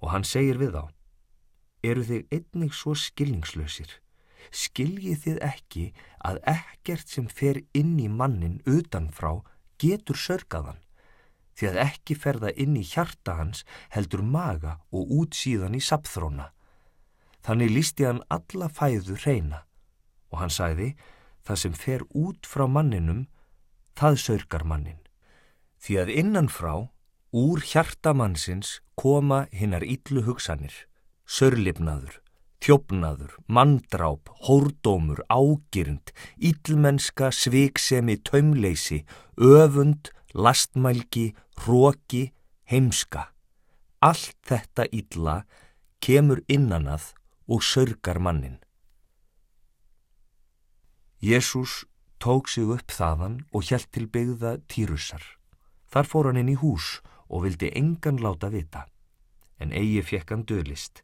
Og hann segir við á eru þið einnig svo skilningslausir. Skiljið þið ekki að ekkert sem fer inn í mannin utanfrá getur sörgaðan, því að ekki ferða inn í hjarta hans heldur maga og útsíðan í sapþróna. Þannig lísti hann alla fæðu reyna og hann sæði það sem fer út frá manninum, það sörgar mannin. Því að innanfrá, úr hjarta mannsins koma hinnar yllu hugsanir sörlipnaður, þjófnaður, mandráp, hórdómur, ágirnd, íllmennska, sviksemi, taumleysi, öfund, lastmælgi, hróki, heimska. Allt þetta illa kemur innanað og sörgar mannin. Jésús tók sig upp þaðan og hjælt til byggða týrussar. Þar fór hann inn í hús og vildi engan láta vita en eigi fekk hann döðlist.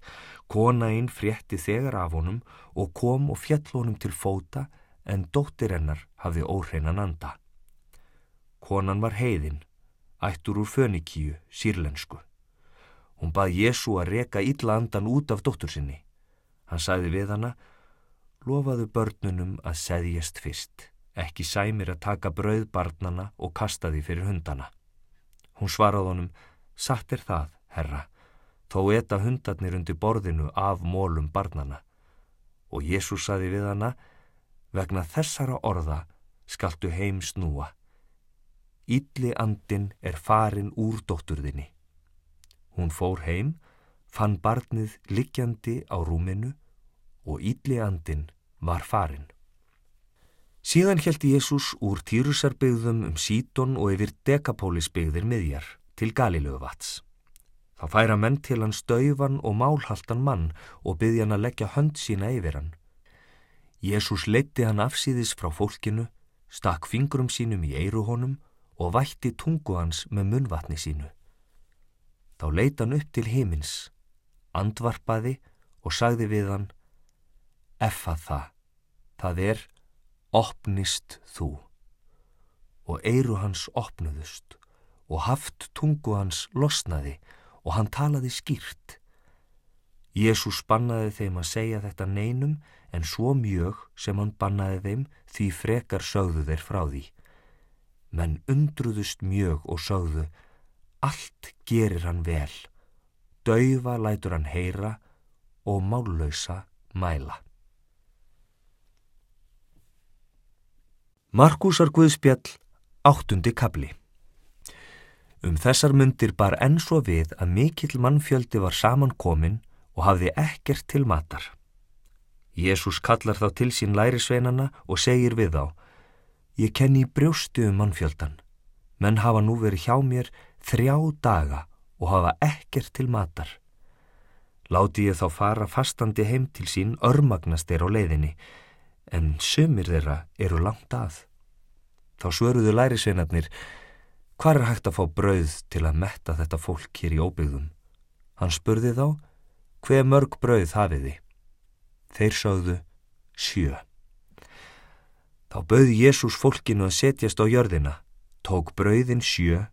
Kona einn frétti þegar af honum og kom og fjall honum til fóta en dóttir hennar hafði óhreinan anda. Konan var heiðin, ættur úr fönikíu, sírlensku. Hún bað Jésu að reka illa andan út af dóttur sinni. Hann sagði við hana, lofaðu börnunum að seðjast fyrst, ekki sæmir að taka brauð barnana og kasta því fyrir hundana. Hún svaraði honum, satt er það, herra, Þó etta hundarnir undir borðinu af mólum barnana og Jésús saði við hana, vegna þessara orða skaltu heim snúa. Ítli andin er farin úr dótturðinni. Hún fór heim, fann barnið liggjandi á rúminu og ítli andin var farin. Síðan heldi Jésús úr Týrusarbyggðum um Sítón og yfir Dekapólisbyggðir miðjar til Galilöfvats. Þá færa menn til hann stauvan og málhaltan mann og byggja hann að leggja hönd sína yfir hann. Jésús leitti hann afsýðis frá fólkinu, stakk fingrum sínum í eiru honum og vætti tungu hans með munvatni sínu. Þá leita hann upp til himins, andvarpaði og sagði við hann, Effa það, það er, opnist þú. Og eiru hans opnuðust og haft tungu hans losnaði og hann talaði skýrt. Jésús bannaði þeim að segja þetta neinum en svo mjög sem hann bannaði þeim því frekar sögðu þeir frá því. Menn undruðust mjög og sögðu, allt gerir hann vel, daufa lætur hann heyra og mállausa mæla. Markusar Guðspjall, áttundi kabli Um þessar myndir bar enn svo við að mikill mannfjöldi var samankomin og hafði ekkert til matar. Jésús kallar þá til sín lærisveinana og segir við þá, ég kenni brjóstu um mannfjöldan, menn hafa nú verið hjá mér þrjá daga og hafa ekkert til matar. Láti ég þá fara fastandi heim til sín örmagnast er á leiðinni, en sömur þeirra eru langt að. Þá svöruðu lærisveinarnir, Hvar er hægt að fá brauð til að metta þetta fólk hér í óbyggðum? Hann spurði þá, hver mörg brauð hafiði? Þeir sáðu, sjö. Þá bauði Jésús fólkinu að setjast á jörðina, tók brauðin sjö,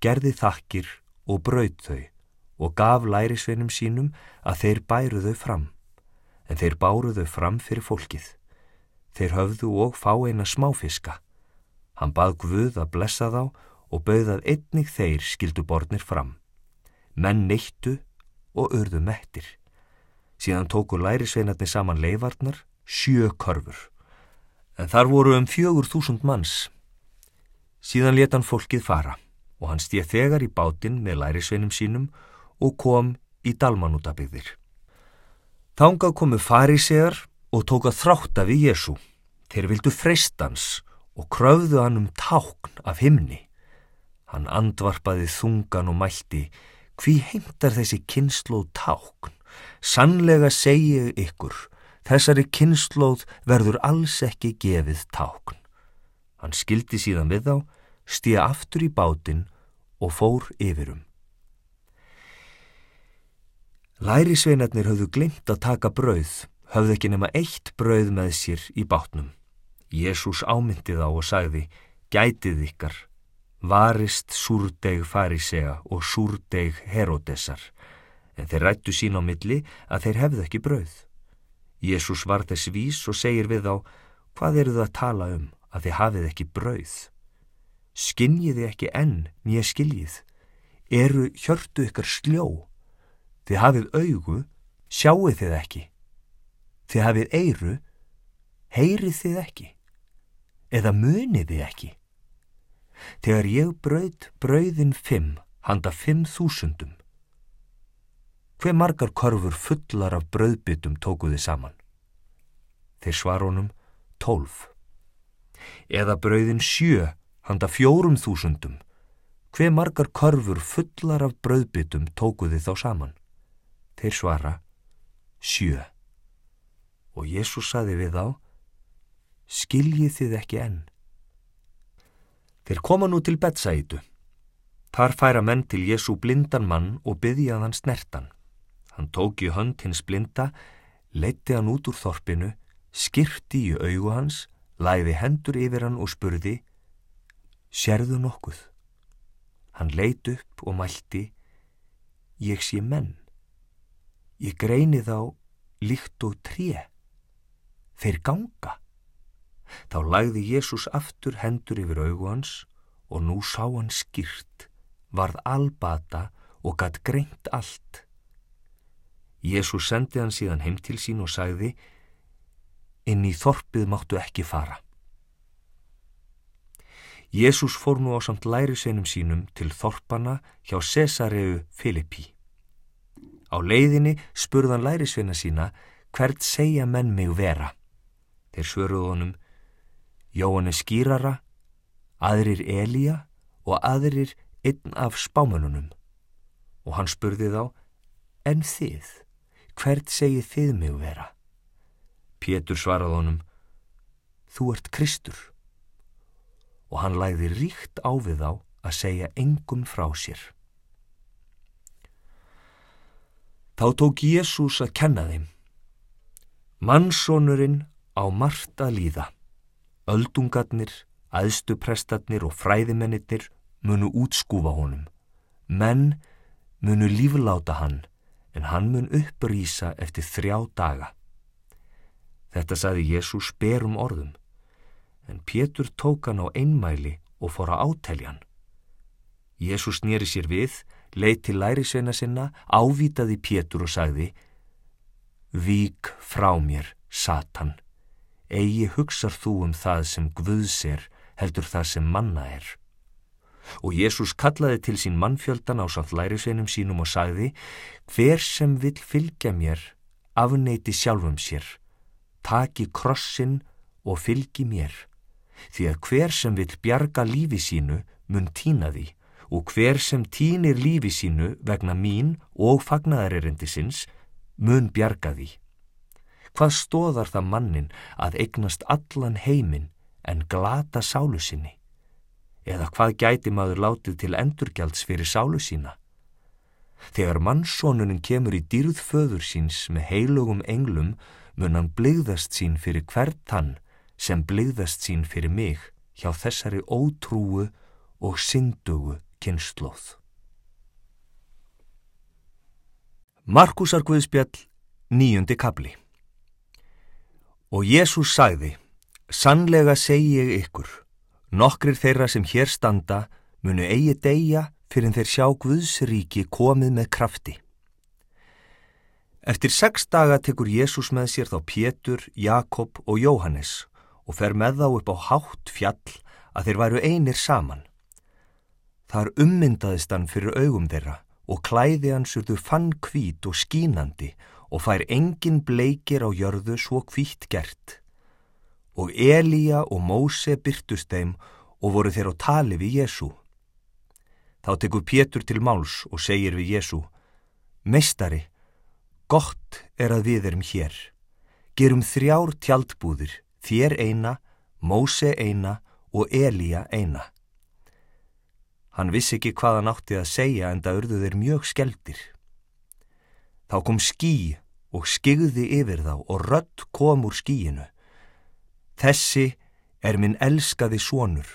gerði þakkir og brauð þau og gaf lærisveinum sínum að þeir bæru þau fram, en þeir báru þau fram fyrir fólkið. Þeir höfðu og fá eina smáfiska. Hann bað Guð að blessa þá og bauðað einnig þeir skildu borðnir fram. Menn neittu og urðu mettir. Síðan tóku lærisveinarnir saman leifarnar, sjö körfur. En þar voru um fjögur þúsund manns. Síðan letan fólkið fara og hann stíð þegar í bátinn með lærisveinum sínum og kom í dalmanútabigðir. Þángað komu farisegar og tóka þrátt af í Jésu. Þeir vildu freistans og kröfðu hann um tákn af himni. Hann andvarpaði þungan og mælti, hví heimtar þessi kynnslóð tákn? Sannlega segi ykkur, þessari kynnslóð verður alls ekki gefið tákn. Hann skildi síðan við þá, stíða aftur í bátinn og fór yfirum. Lærisveinarnir höfðu glimt að taka brauð, höfðu ekki nema eitt brauð með sér í bátnum. Jésús ámyndi þá og sagði, gætið ykkar varist súrdeg farisea og súrdeg herodesar, en þeir rættu sín á milli að þeir hefðu ekki brauð. Jésús var þess vís og segir við þá, hvað eru það að tala um að þið hafið ekki brauð? Skinjiði ekki enn nýja skiljið, eru hjörtu ykkar sljó, þið hafið augu, sjáuð þið ekki, þið hafið eiru, heyrið þið ekki, eða munið þið ekki. Þegar ég brauð brauðin fimm, handa fimm þúsundum. Hver margar korfur fullar af brauðbyttum tókuði saman? Þeir svar honum tólf. Eða brauðin sjö, handa fjórum þúsundum. Hver margar korfur fullar af brauðbyttum tókuði þá saman? Þeir svara sjö. Og Jésús saði við þá, skiljið þið ekki enn. Þeir koma nú til Betsætu. Þar færa menn til Jésu blindan mann og byggja hann snertan. Hann tók í hönd hins blinda, leitti hann út úr þorpinu, skirti í augu hans, læði hendur yfir hann og spurði, Sérðu nokkuð? Hann leit upp og mælti, Ég sé menn. Ég greini þá líkt og tré. Þeir ganga. Þá lagði Jésús aftur hendur yfir augu hans og nú sá hann skýrt, varð albata og gatt greint allt. Jésús sendi hann síðan heim til sín og sagði, inn í þorpið máttu ekki fara. Jésús fór nú á samt lærisveinum sínum til þorpana hjá Cesareu Filippi. Á leiðinni spurðan lærisveina sína hvert segja menn mig vera. Þeir svöruð honum, Jóhannes skýrara, aðrir Elíja og aðrir einn af spámanunum. Og hann spurði þá, en þið, hvert segið þið mig vera? Pétur svarað honum, þú ert Kristur. Og hann læði ríkt á við þá að segja engum frá sér. Þá tók Jésús að kenna þeim. Mannsónurinn á margt að líða. Öldungarnir, aðstuprestarnir og fræðimennir munu útskúfa honum. Menn munu lífláta hann en hann mun upprýsa eftir þrjá daga. Þetta saði Jésús berum orðum, en Pétur tók hann á einmæli og fór að átelja hann. Jésús nýri sér við, leiti lærisveina sinna, ávitaði Pétur og sagði Vík frá mér, Satan, eigi hugsar þú um það sem Guðs er, heldur það sem manna er. Og Jésús kallaði til sín mannfjöldan á samt lærisveinum sínum og sagði Hver sem vill fylgja mér, afneiti sjálfum sér taki krossin og fylgi mér, því að hver sem vill bjarga lífi sínu mun týna því og hver sem týnir lífi sínu vegna mín og fagnaðaririndisins mun bjarga því. Hvað stóðar það mannin að eignast allan heiminn en glata sálu sinni? Eða hvað gæti maður látið til endurgjalds fyrir sálu sína? Þegar mannsónunin kemur í dýrð föður síns með heilugum englum mun hann bligðast sín fyrir hvert hann sem bligðast sín fyrir mig hjá þessari ótrúu og syndugu kynnslóð. Markusar Guðspjall, nýjundi kabli Og Jésús sagði, sannlega segi ég ykkur, nokkrir þeirra sem hér standa munu eigi deyja fyrir þeir sjá Guðsríki komið með krafti. Eftir sex daga tekur Jésús með sér þá Pétur, Jakob og Jóhannes og fer með þá upp á hátt fjall að þeir væru einir saman. Þar ummyndaðist hann fyrir augum þeirra og klæði hans urðu fann kvít og skínandi og fær engin bleikir á jörðu svo kvítt gert. Og Elíja og Móse byrtust þeim og voru þeir á tali við Jésú. Þá tekur Pétur til máls og segir við Jésú, Meistari, Gott er að við erum hér. Gerum þrjár tjaldbúðir, þér eina, Móse eina og Elíja eina. Hann vissi ekki hvað hann átti að segja en það urðu þeir mjög skeldir. Þá kom skí og skigði yfir þá og rött kom úr skíinu. Þessi er minn elskaði sonur,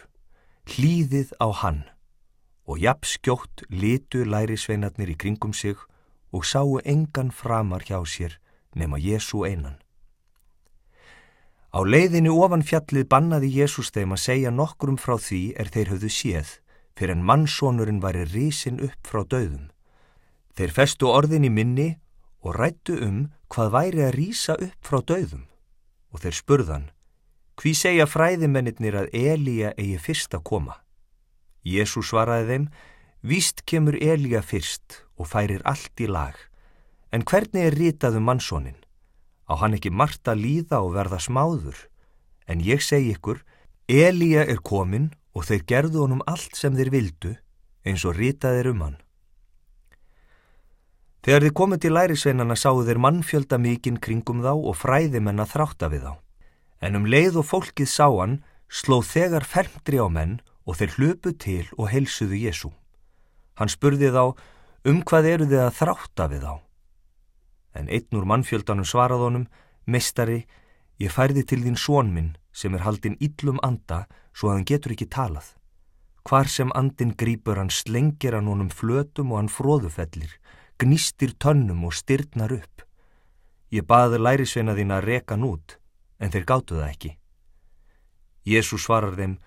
hlýðið á hann og jafnskjótt litu lærisveinarnir í kringum sig og sáu engan framar hjá sér nema Jésu einan. Á leiðinu ofan fjallið bannaði Jésús þeim að segja nokkrum frá því er þeir höfðu séð, fyrir en mannsónurinn væri risin upp frá döðum. Þeir festu orðin í minni og rættu um hvað væri að rýsa upp frá döðum og þeir spurðan, hví segja fræðimennir að Elíja eigi fyrst að koma? Jésús svaraði þeim, víst kemur Elíja fyrst og færir allt í lag. En hvernig er ritaðu um mannsónin? Á hann ekki margt að líða og verða smáður? En ég segi ykkur, Elíja er komin og þeir gerðu honum allt sem þeir vildu eins og ritaðir um hann. Þegar þið komið til lærisveinana sáu þeir mannfjölda mikinn kringum þá og fræðimenn að þrátta við þá. En um leið og fólkið sá hann sló þegar fermdri á menn og þeir hlöpu til og heilsuðu Jésu. Hann spurði þá Um hvað eru þið að þrátta við á? En einn úr mannfjöldanum svarað honum, Mestari, ég færði til þín són minn sem er haldinn yllum anda svo að hann getur ekki talað. Hvar sem andin grýpur hann slengir hann honum flötum og hann fróðufellir, gnistir tönnum og styrnar upp. Ég baði lærisveina þín að reka hann út, en þeir gáttu það ekki. Jésús svarar þeim,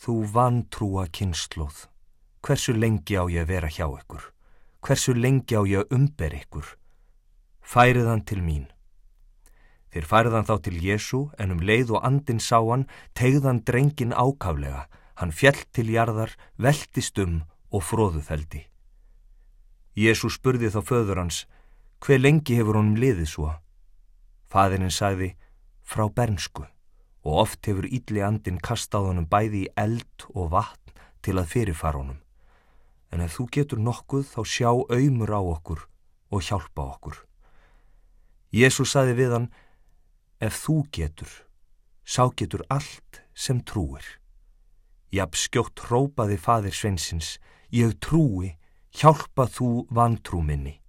þú vantrúa kynnslóð, hversu lengi á ég að vera hjá ykkur? hversu lengi á ég að umber ykkur. Færið hann til mín. Þeir færið hann þá til Jésu en um leið og andin sá hann, tegðan drengin ákaflega, hann fjell til jarðar, veltist um og fróðufeldi. Jésu spurði þá föður hans, hver lengi hefur honum liðið svo? Fæðirinn sagði, frá bernsku og oft hefur ítli andin kastað honum bæði í eld og vatn til að fyrirfara honum en ef þú getur nokkuð þá sjá auðmur á okkur og hjálpa okkur. Jésús saði við hann, ef þú getur, sá getur allt sem trúir. Jafn skjótt hrópaði fadir sveinsins, ég trúi, hjálpa þú vantrú minni.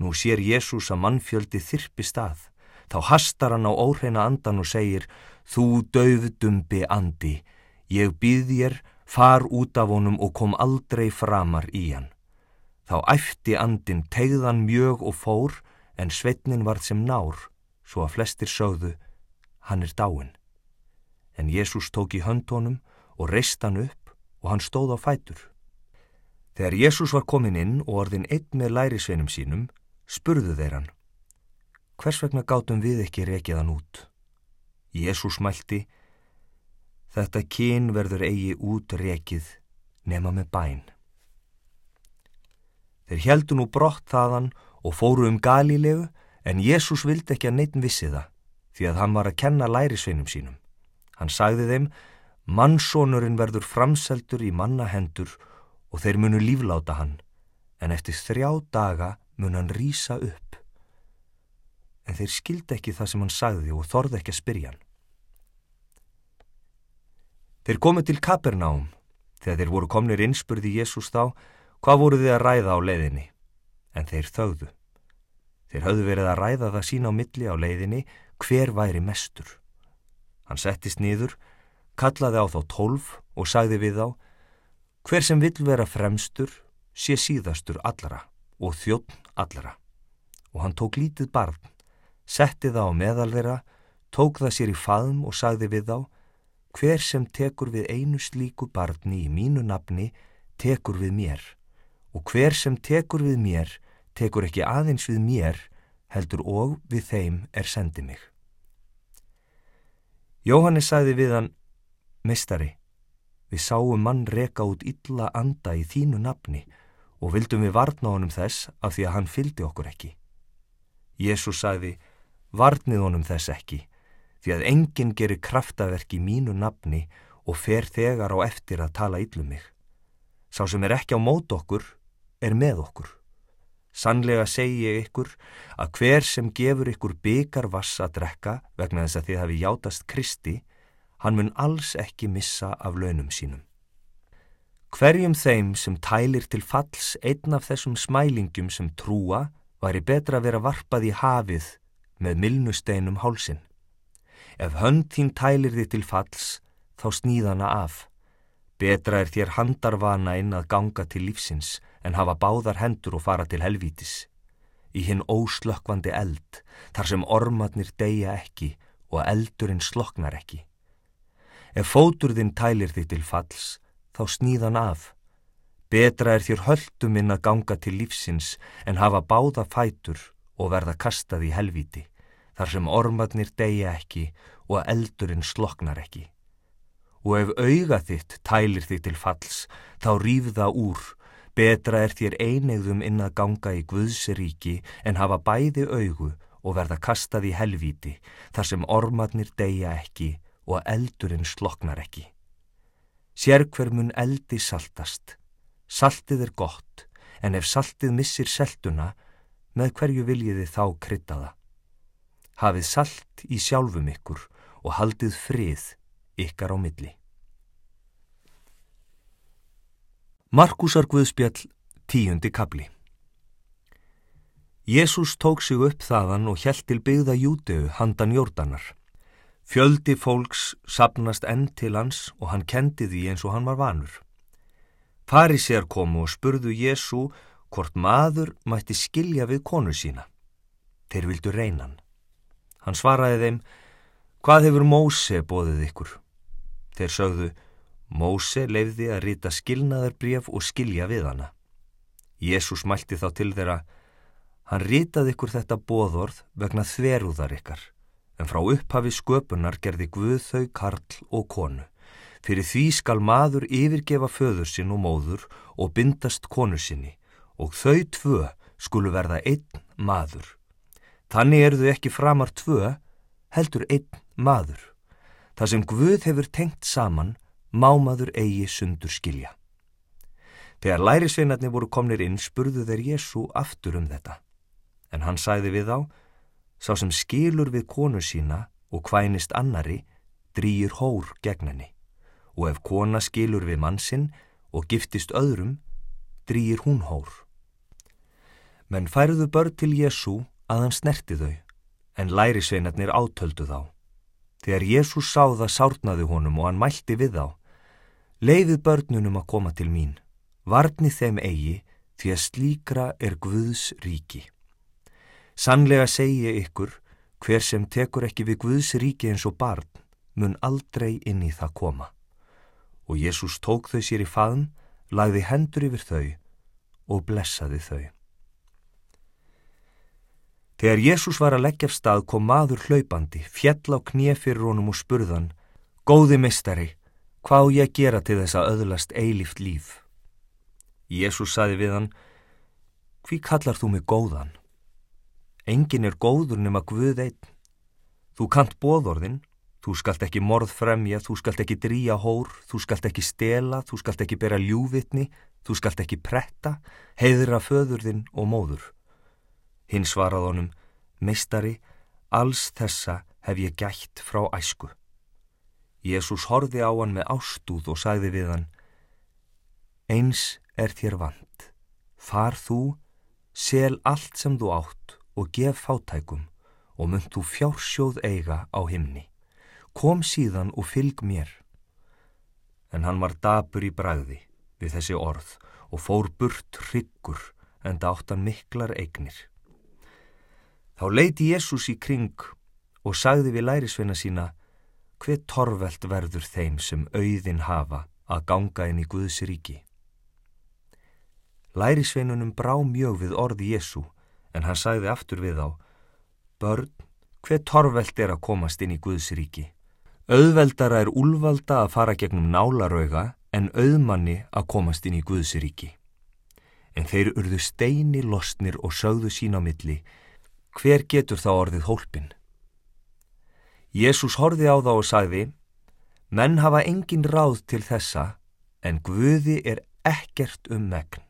Nú sér Jésús að mannfjöldi þyrpi stað, þá hastar hann á óhreina andan og segir, þú döfdumbi andi, ég býð þér, far út af honum og kom aldrei framar í hann. Þá æfti andin tegðan mjög og fór, en sveitnin varð sem nár, svo að flestir sögðu, hann er dáin. En Jésús tók í höndunum og reist hann upp og hann stóð á fætur. Þegar Jésús var komin inn og orðin einn með lærisveinum sínum, spurðu þeir hann. Hvers vegna gátum við ekki rekið hann út? Jésús mælti, þetta kyn verður eigi út rekið nema með bæn. Þeir heldu nú brott þaðan og fóru um galílegu en Jésús vildi ekki að neitt vissi það því að hann var að kenna lærisveinum sínum. Hann sagði þeim, mannsónurinn verður framseldur í mannahendur og þeir munu lífláta hann, en eftir þrjá daga mun hann rýsa upp. En þeir skildi ekki það sem hann sagði og þorði ekki að spyrja hann. Þeir komu til Kapernaum, þegar þeir voru komnir innspurði Jésús þá, hvað voru þið að ræða á leiðinni? En þeir þögðu. Þeir höfðu verið að ræða það sína á milli á leiðinni hver væri mestur. Hann settist niður, kallaði á þá tólf og sagði við þá hver sem vill vera fremstur sé síðastur allara og þjóttn allara. Og hann tók lítið barn, setti það á meðal þeirra, tók það sér í faðum og sagði við þá hver sem tekur við einu slíku barni í mínu nafni tekur við mér og hver sem tekur við mér tekur ekki aðeins við mér heldur og við þeim er sendi mig. Jóhannes sagði við hann, Mistari, við sáum mann reka út illa anda í þínu nafni og vildum við varna honum þess af því að hann fyldi okkur ekki. Jésús sagði, varnið honum þess ekki, því að enginn gerir kraftaverk í mínu nafni og fer þegar á eftir að tala yllum mig. Sá sem er ekki á mót okkur er með okkur. Sannlega segi ég ykkur að hver sem gefur ykkur byggar vass að drekka vegna þess að þið hafi játast Kristi, hann mun alls ekki missa af launum sínum. Hverjum þeim sem tælir til falls einn af þessum smælingum sem trúa væri betra að vera varpað í hafið með milnusteinum hálsin. Ef hönd þín tælir þið til falls, þá sníðana af. Betra er þér handarvana inn að ganga til lífsins en hafa báðar hendur og fara til helvítis. Í hinn óslökkvandi eld, þar sem ormatnir deyja ekki og eldurinn sloknar ekki. Ef fóturðinn tælir þig til falls, þá sníðan af. Betra er þér hölduminn að ganga til lífsins en hafa báða fætur og verða kastað í helvíti, þar sem ormatnir deyja ekki og eldurinn sloknar ekki. Og ef auga þitt tælir þig til falls, þá rýf það úr Betra er þér einegðum inn að ganga í Guðsríki en hafa bæði augu og verða kastað í helvíti þar sem ormatnir deyja ekki og eldurinn sloknar ekki. Sér hver mun eldi saltast. Saltið er gott en ef saltið missir seltuna með hverju viljiði þá kryttaða. Hafið salt í sjálfum ykkur og haldið frið ykkar á milli. Markusar Guðspjall, tíundi kabli Jésús tók sig upp þaðan og hjælt til byggða Júteu handan jórdanar. Fjöldi fólks sapnast enn til hans og hann kendi því eins og hann var vanur. Farísér komu og spurðu Jésú hvort maður mætti skilja við konu sína. Þeir vildu reynan. Hann svaraði þeim, hvað hefur Móse bóðið ykkur? Þeir sögðu, Móse leiði að rita skilnaðarbref og skilja við hana. Jésús mælti þá til þeirra, hann ritaði ykkur þetta bóðorð vegna þverúðar ykkar, en frá upphafi sköpunar gerði Guð þau karl og konu. Fyrir því skal maður yfirgefa föður sinn og móður og bindast konu sinni og þau tvö skulu verða einn maður. Þannig eru þau ekki framar tvö, heldur einn maður. Það sem Guð hefur tengt saman, mámaður eigi sundur skilja. Þegar lærisveinarnir voru komnir inn spurðu þeir Jésu aftur um þetta. En hann sæði við þá, sá sem skilur við konu sína og kvænist annari, drýir hór gegn henni og ef kona skilur við mannsinn og giftist öðrum, drýir hún hór. Menn færðu börn til Jésu að hann snerti þau, en lærisveinarnir átöldu þá. Þegar Jésús sá það sárnaði honum og hann mælti við þá. Leifið börnunum að koma til mín, varni þeim eigi því að slíkra er Guðs ríki. Sannlega segi ég ykkur, hver sem tekur ekki við Guðs ríki eins og barn, mun aldrei inn í það koma. Og Jésús tók þau sér í faðum, lagði hendur yfir þau og blessaði þau. Þegar Jésús var að leggja af stað kom maður hlaupandi, fjell á knið fyrir honum og spurðan, Góði mistari, hvað ég gera til þess að öðlast eilift líf? Jésús saði við hann, Hví kallar þú mig góðan? Engin er góður nema Guð einn. Þú kant bóðorðin, þú skalt ekki morð fremja, þú skalt ekki dríja hór, þú skalt ekki stela, þú skalt ekki bera ljúvitni, þú skalt ekki pretta, heiðra föðurðin og móður. Hinn svarað honum, meistari, alls þessa hef ég gætt frá æsku. Jésús horfi á hann með ástúð og sagði við hann, eins er þér vant, far þú, sel allt sem þú átt og gef fátækum og mynd þú fjársjóð eiga á himni. Kom síðan og fylg mér. En hann var dabur í bræði við þessi orð og fór burt hryggur en dáttan miklar eignir. Þá leiti Jésús í kring og sagði við lærisveina sína hver torvelt verður þeim sem auðin hafa að ganga inn í Guðs ríki. Lærisveinunum brá mjög við orði Jésu en hann sagði aftur við á Börn, hver torvelt er að komast inn í Guðs ríki? Auðveldara er úlvalda að fara gegnum nálarauga en auðmanni að komast inn í Guðs ríki. En þeir urðu steini losnir og sögðu sín á milli hver getur þá orðið hólpin? Jésús horfi á þá og sagði, menn hafa engin ráð til þessa, en Guði er ekkert um megn.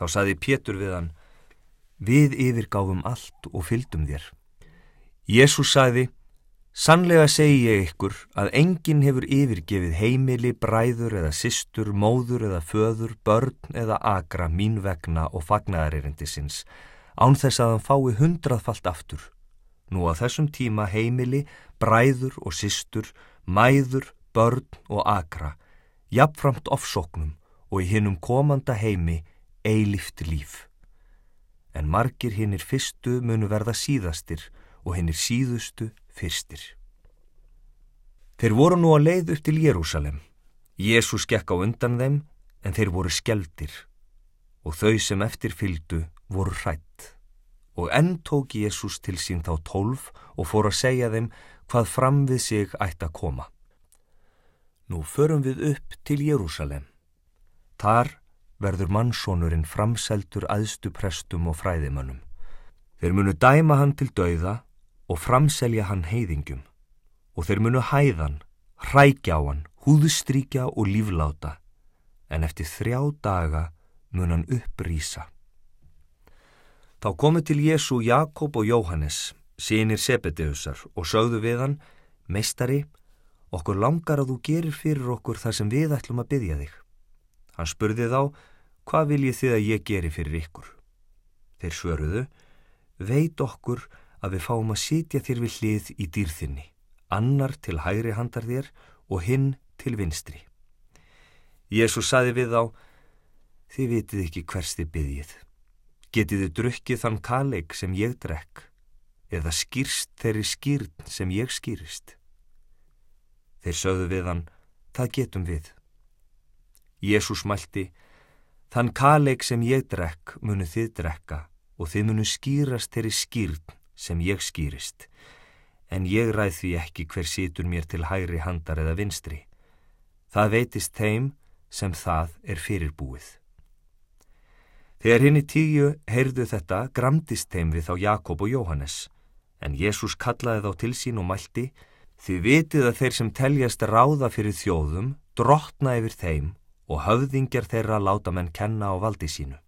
Þá sagði Pétur við hann, við yfirgáfum allt og fyldum þér. Jésús sagði, sannlega segi ég ykkur að enginn hefur yfirgefið heimili, bræður eða systur, móður eða föður, börn eða agra mín vegna og fagnaðaririndisins, án þess að hann fái hundraðfalt aftur. Nú að þessum tíma heimili, bræður og systur, mæður, börn og akra, jafnframt ofsóknum og í hinnum komanda heimi eilift líf. En margir hinnir fyrstu munu verða síðastir og hinnir síðustu fyrstir. Þeir voru nú að leið upp til Jérúsalem. Jésús gekk á undan þeim en þeir voru skeldir og þau sem eftir fyldu voru hrætt og enn tók Jésús til sín þá tólf og fór að segja þeim hvað fram við sig ætti að koma. Nú förum við upp til Jérúsalem. Þar verður mannsónurinn framseldur aðstu prestum og fræðimannum. Þeir munu dæma hann til dauða og framselja hann heiðingjum og þeir munu hæðan, hrækja á hann, húðustríkja og lífláta en eftir þrjá daga mun hann upprýsa. Þá komu til Jésu Jakob og Jóhannes, sínir Sebedeusar, og sögðu við hann, meistari, okkur langar að þú gerir fyrir okkur þar sem við ætlum að byggja þig. Hann spurði þá, hvað viljið þið að ég geri fyrir ykkur? Þeir svöruðu, veit okkur að við fáum að sitja þér við hlið í dýrþinni, annar til hægri handar þér og hinn til vinstri. Jésu saði við þá, þið vitið ekki hvers þið byggjið. Getið þið drukkið þann kaleik sem ég drekk eða skýrst þeirri skýrn sem ég skýrist? Þeir sögðu við hann, það getum við. Jésús mælti, þann kaleik sem ég drekk munu þið drekka og þið munu skýrast þeirri skýrn sem ég skýrist. En ég ræð því ekki hver situr mér til hægri handar eða vinstri. Það veitist þeim sem það er fyrirbúið. Þegar henni tíu heyrðu þetta gramdist þeim við þá Jakob og Jóhannes, en Jésús kallaði þá til sín og mælti, þið vitið að þeir sem teljast ráða fyrir þjóðum, drotna yfir þeim og höfðingjar þeirra láta menn kenna á valdi sínu.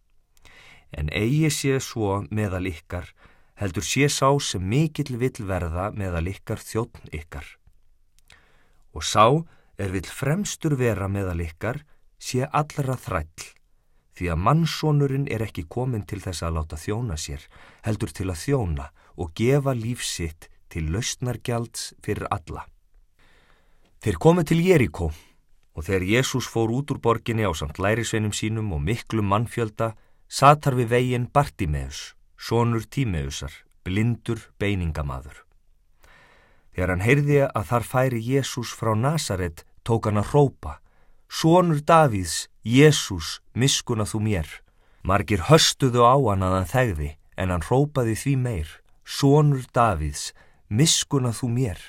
En eigi sé svo meðal ykkar heldur sé sá sem mikill vill verða meðal ykkar þjóttn ykkar. Og sá er vill fremstur vera meðal ykkar sé allra þræll, því að mannsónurinn er ekki komin til þess að láta þjóna sér, heldur til að þjóna og gefa lífsitt til lausnargjalds fyrir alla. Þeir komið til Jeríkó og þegar Jésús fór út úr borginni á samt lærisveinum sínum og miklu mannfjölda, satar við veginn Bartimeus, sonur Tímeusar, blindur beiningamaður. Þegar hann heyrði að þar færi Jésús frá Nazaret, tók hann að rópa, Sónur Davíðs, Jésús, miskuna þú mér. Margir höstuðu á hann að hann þegði, en hann rópaði því meir, Sónur Davíðs, miskuna þú mér.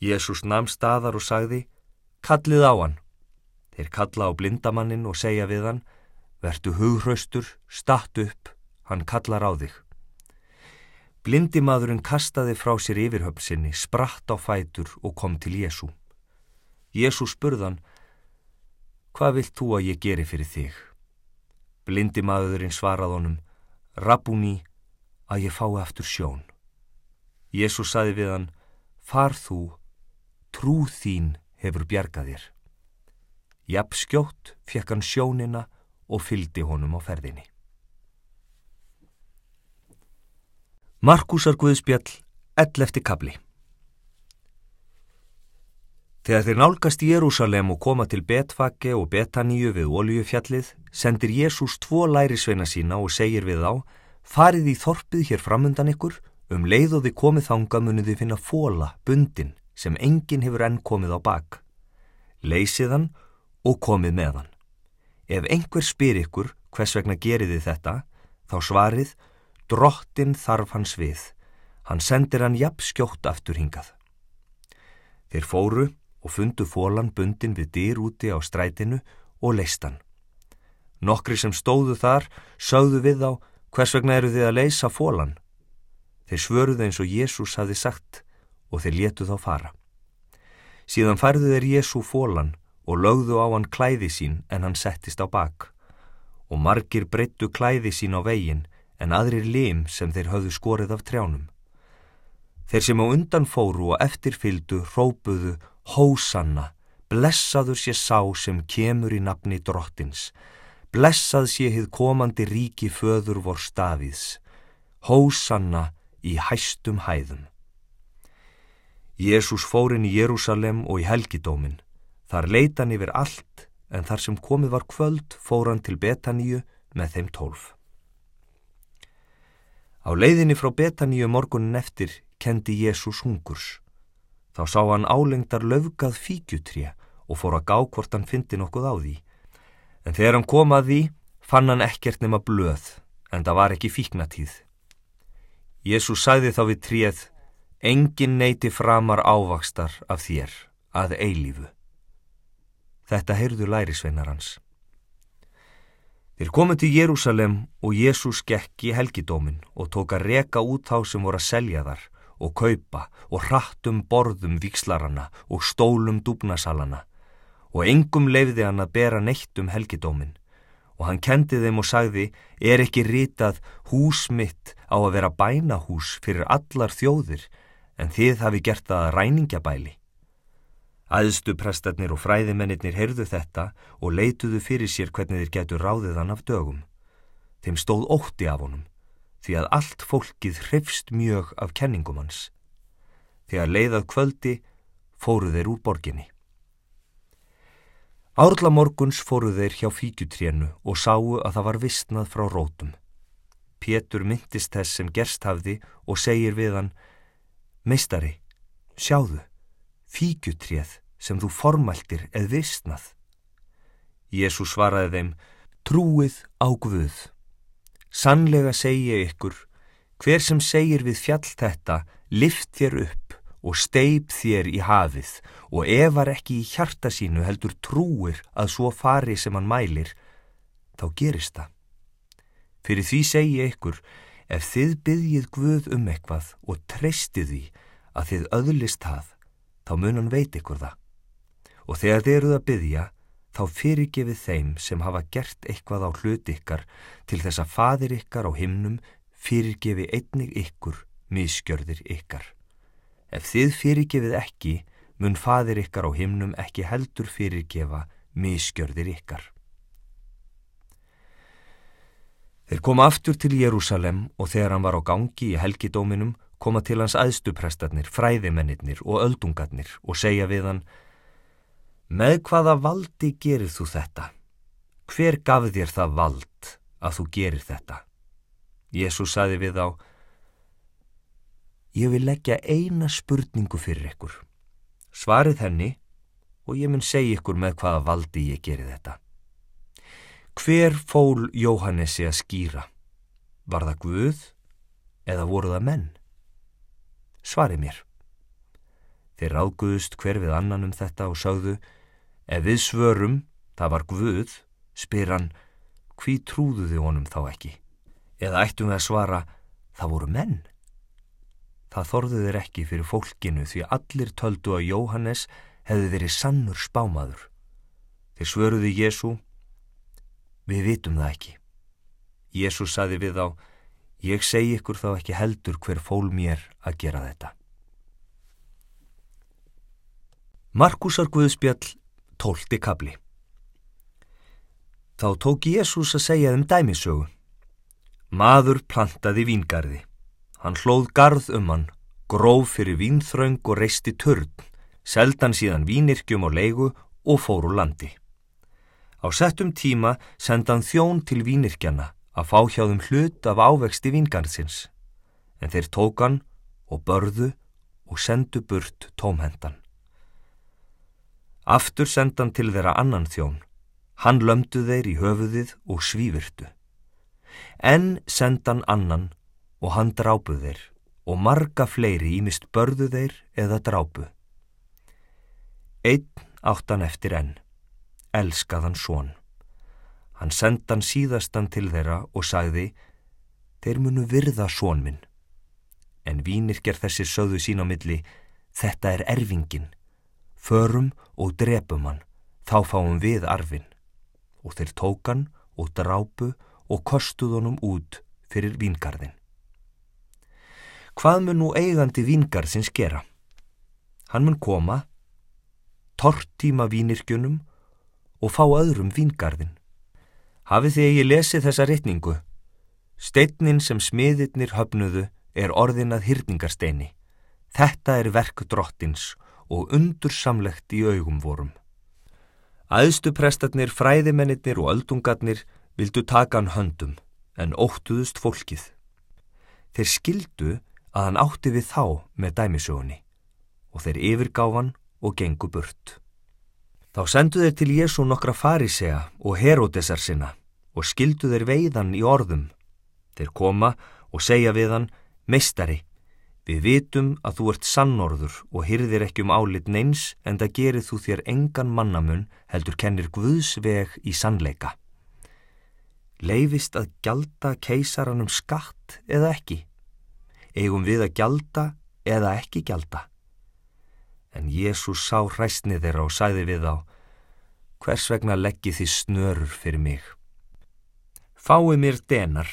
Jésús namn staðar og sagði, kallið á hann. Þeir kalla á blindamannin og segja við hann, vertu hughraustur, statt upp, hann kallar á þig. Blindimaðurinn kastaði frá sér yfirhöpsinni, spratt á fætur og kom til Jésú. Jésú spurðan, hvað vilt þú að ég geri fyrir þig? Blindimaðurinn svarað honum, Rabúni, að ég fái aftur sjón. Jésú saði við hann, far þú, trú þín hefur bjargað þér. Japp skjótt fekk hann sjónina og fyldi honum á ferðinni. Markusar Guðspjall, 11. kabli Þegar þeir nálgast í Jérúsalem og koma til Betfake og Betaníu við Óljufjallið, sendir Jésús tvo lærisveina sína og segir við þá, farið í þorpið hér framundan ykkur, um leið og þið komið þanga munið þið finna fóla, bundin, sem enginn hefur enn komið á bak. Leysið hann og komið með hann. Ef einhver spyr ykkur hvers vegna geriði þetta, þá svarið, drottin þarf hans við. Hann sendir hann jafn skjótt aftur hingað. Þeir fóru og fundu fólan bundin við dyr úti á strætinu og leist hann. Nokkri sem stóðu þar sögðu við á hvers vegna eru þið að leysa fólan. Þeir svöruðu eins og Jésús hafi sagt og þeir letu þá fara. Síðan færðu þeir Jésu fólan og lögðu á hann klæði sín en hann settist á bak. Og margir breyttu klæði sín á veginn en aðrir lim sem þeir höfðu skorið af trjánum. Þeir sem á undan fóru og eftirfyldu rópuðu Hósanna, blessaður sé sá sem kemur í nafni drottins, blessað sé hið komandi ríki föður vor stafiðs, Hósanna í hæstum hæðum. Jésús fór inn í Jérúsalem og í helgidómin. Þar leita hann yfir allt en þar sem komið var kvöld fór hann til Betaníu með þeim tólf. Á leiðinni frá Betaníu morgunin eftir kendi Jésús hungurs. Þá sá hann álengdar löfgað fíkjutrija og fór að gá hvort hann fyndi nokkuð á því. En þegar hann kom að því fann hann ekkert nema blöð en það var ekki fíknatíð. Jésús sagði þá við tríð Engin neyti framar ávakstar af þér að eilífu. Þetta heyrðu lærisveinar hans. Þeir komu til Jérúsalem og Jésús gekk í helgidómin og tók að reka út þá sem voru að selja þar og kaupa og hrattum borðum vikslaranna og stólum dúbnasalana og engum leiði hann að bera neitt um helgidómin og hann kendi þeim og sagði er ekki rítað hús mitt á að vera bænahús fyrir allar þjóðir en þið hafi gert það að ræningjabæli. Æðstu prestarnir og fræðimennir heyrðu þetta og leituðu fyrir sér hvernig þeir getur ráðið hann af dögum. Þeim stóð ótti af honum, því að allt fólkið hrifst mjög af kenningum hans. Þegar leiðað kvöldi fóru þeir úr borginni. Árla morguns fóru þeir hjá fíkjutrénu og sáu að það var vistnað frá rótum. Pétur myndist þess sem gerst hafði og segir við hann Meistari, sjáðu, fíkjutréð sem þú formæltir eð vissnað. Jésús svaraði þeim, trúið á Guð. Sannlega segi ég ykkur, hver sem segir við fjall þetta, lift þér upp og steip þér í hafið og efar ekki í hjarta sínu heldur trúir að svo fari sem hann mælir, þá gerist það. Fyrir því segi ég ykkur, Ef þið byggjið Guð um eitthvað og treystið því að þið öðlist það, þá mun hann veit ykkur það. Og þegar þið eruð að byggja, þá fyrirgefið þeim sem hafa gert eitthvað á hlut ykkar til þess að fadir ykkar á himnum fyrirgefi einnig ykkur miskjörðir ykkar. Ef þið fyrirgefið ekki, mun fadir ykkar á himnum ekki heldur fyrirgefa miskjörðir ykkar. Þeir koma aftur til Jérúsalem og þegar hann var á gangi í helgidóminum koma til hans aðstuprestarnir, fræðimennir og öldungarnir og segja við hann Með hvaða valdi gerir þú þetta? Hver gaf þér það vald að þú gerir þetta? Jésús saði við á Ég vil leggja eina spurningu fyrir ykkur. Svarið henni og ég mun segja ykkur með hvaða valdi ég gerir þetta. Hver fól Jóhannesi að skýra? Var það Guð eða voru það menn? Svarið mér. Þeir ráðguðust hver við annan um þetta og sagðu, ef við svörum, það var Guð, spyr hann, hví trúðu þið honum þá ekki? Eða ættum við að svara, það voru menn? Það þorðu þeir ekki fyrir fólkinu því allir töldu að Jóhannes hefði verið sannur spámaður. Þeir svöruði Jésu, við vitum það ekki. Jésu saði við á, ég segi ykkur þá ekki heldur hver fól mér að gera þetta. Markusar Guðspjall, tólti kabli Þá tók Jésús að segja þeim dæmisögu. Maður plantaði víngarði. Hann hlóð garð um hann, gróf fyrir vínþraung og reisti törn, seldan síðan vínirkjum og leigu og fór úr landi. Á settum tíma sendan þjón til vínirkjana að fá hjá þeim hlut af ávexti víngarðsins, en þeir tókan og börðu og sendu burt tómhendan. Aftur sendan til þeirra annan þjón, hann lömdu þeir í höfuðið og svívirtu. En sendan annan og hann drápu þeir og marga fleiri ímist börðu þeir eða drápu. Einn áttan eftir enn, elskaðan són. Hann sendan síðastan til þeirra og sagði, þeir munu virða són minn. En vínirker þessi sögðu sín á milli, þetta er erfingin, förum og drepum hann, þá fáum við arfin. Og þeir tókan og drápu og kostuð honum út fyrir víngarðin. Hvað mun nú eigandi vingarðsins gera? Hann mun koma, tortíma vínirkjunum og fá öðrum vingarðin. Hafið því að ég lesi þessa rittningu. Steitnin sem smiðirnir höfnuðu er orðin að hyrningarsteini. Þetta er verk drottins og undursamlegt í augum vorum. Æðstu prestarnir, fræðimennir og öldungarnir vildu taka hann höndum en óttuðust fólkið. Þeir skildu að hann átti við þá með dæmisögunni og þeir yfirgáfan og gengu burt. Þá sendu þeir til Jésu nokkra farisea og heródesar sinna og skildu þeir veiðan í orðum. Þeir koma og segja við hann, meistari, við vitum að þú ert sannorður og hyrðir ekki um álit neins en það gerir þú þér engan mannamun heldur kennir Guðs veg í sannleika. Leifist að gjalda keisaranum skatt eða ekki? eigum við að gjalda eða ekki gjalda. En Jésús sá hræstni þeirra og sæði við á, hvers vegna leggi þið snörur fyrir mig? Fái mér denar,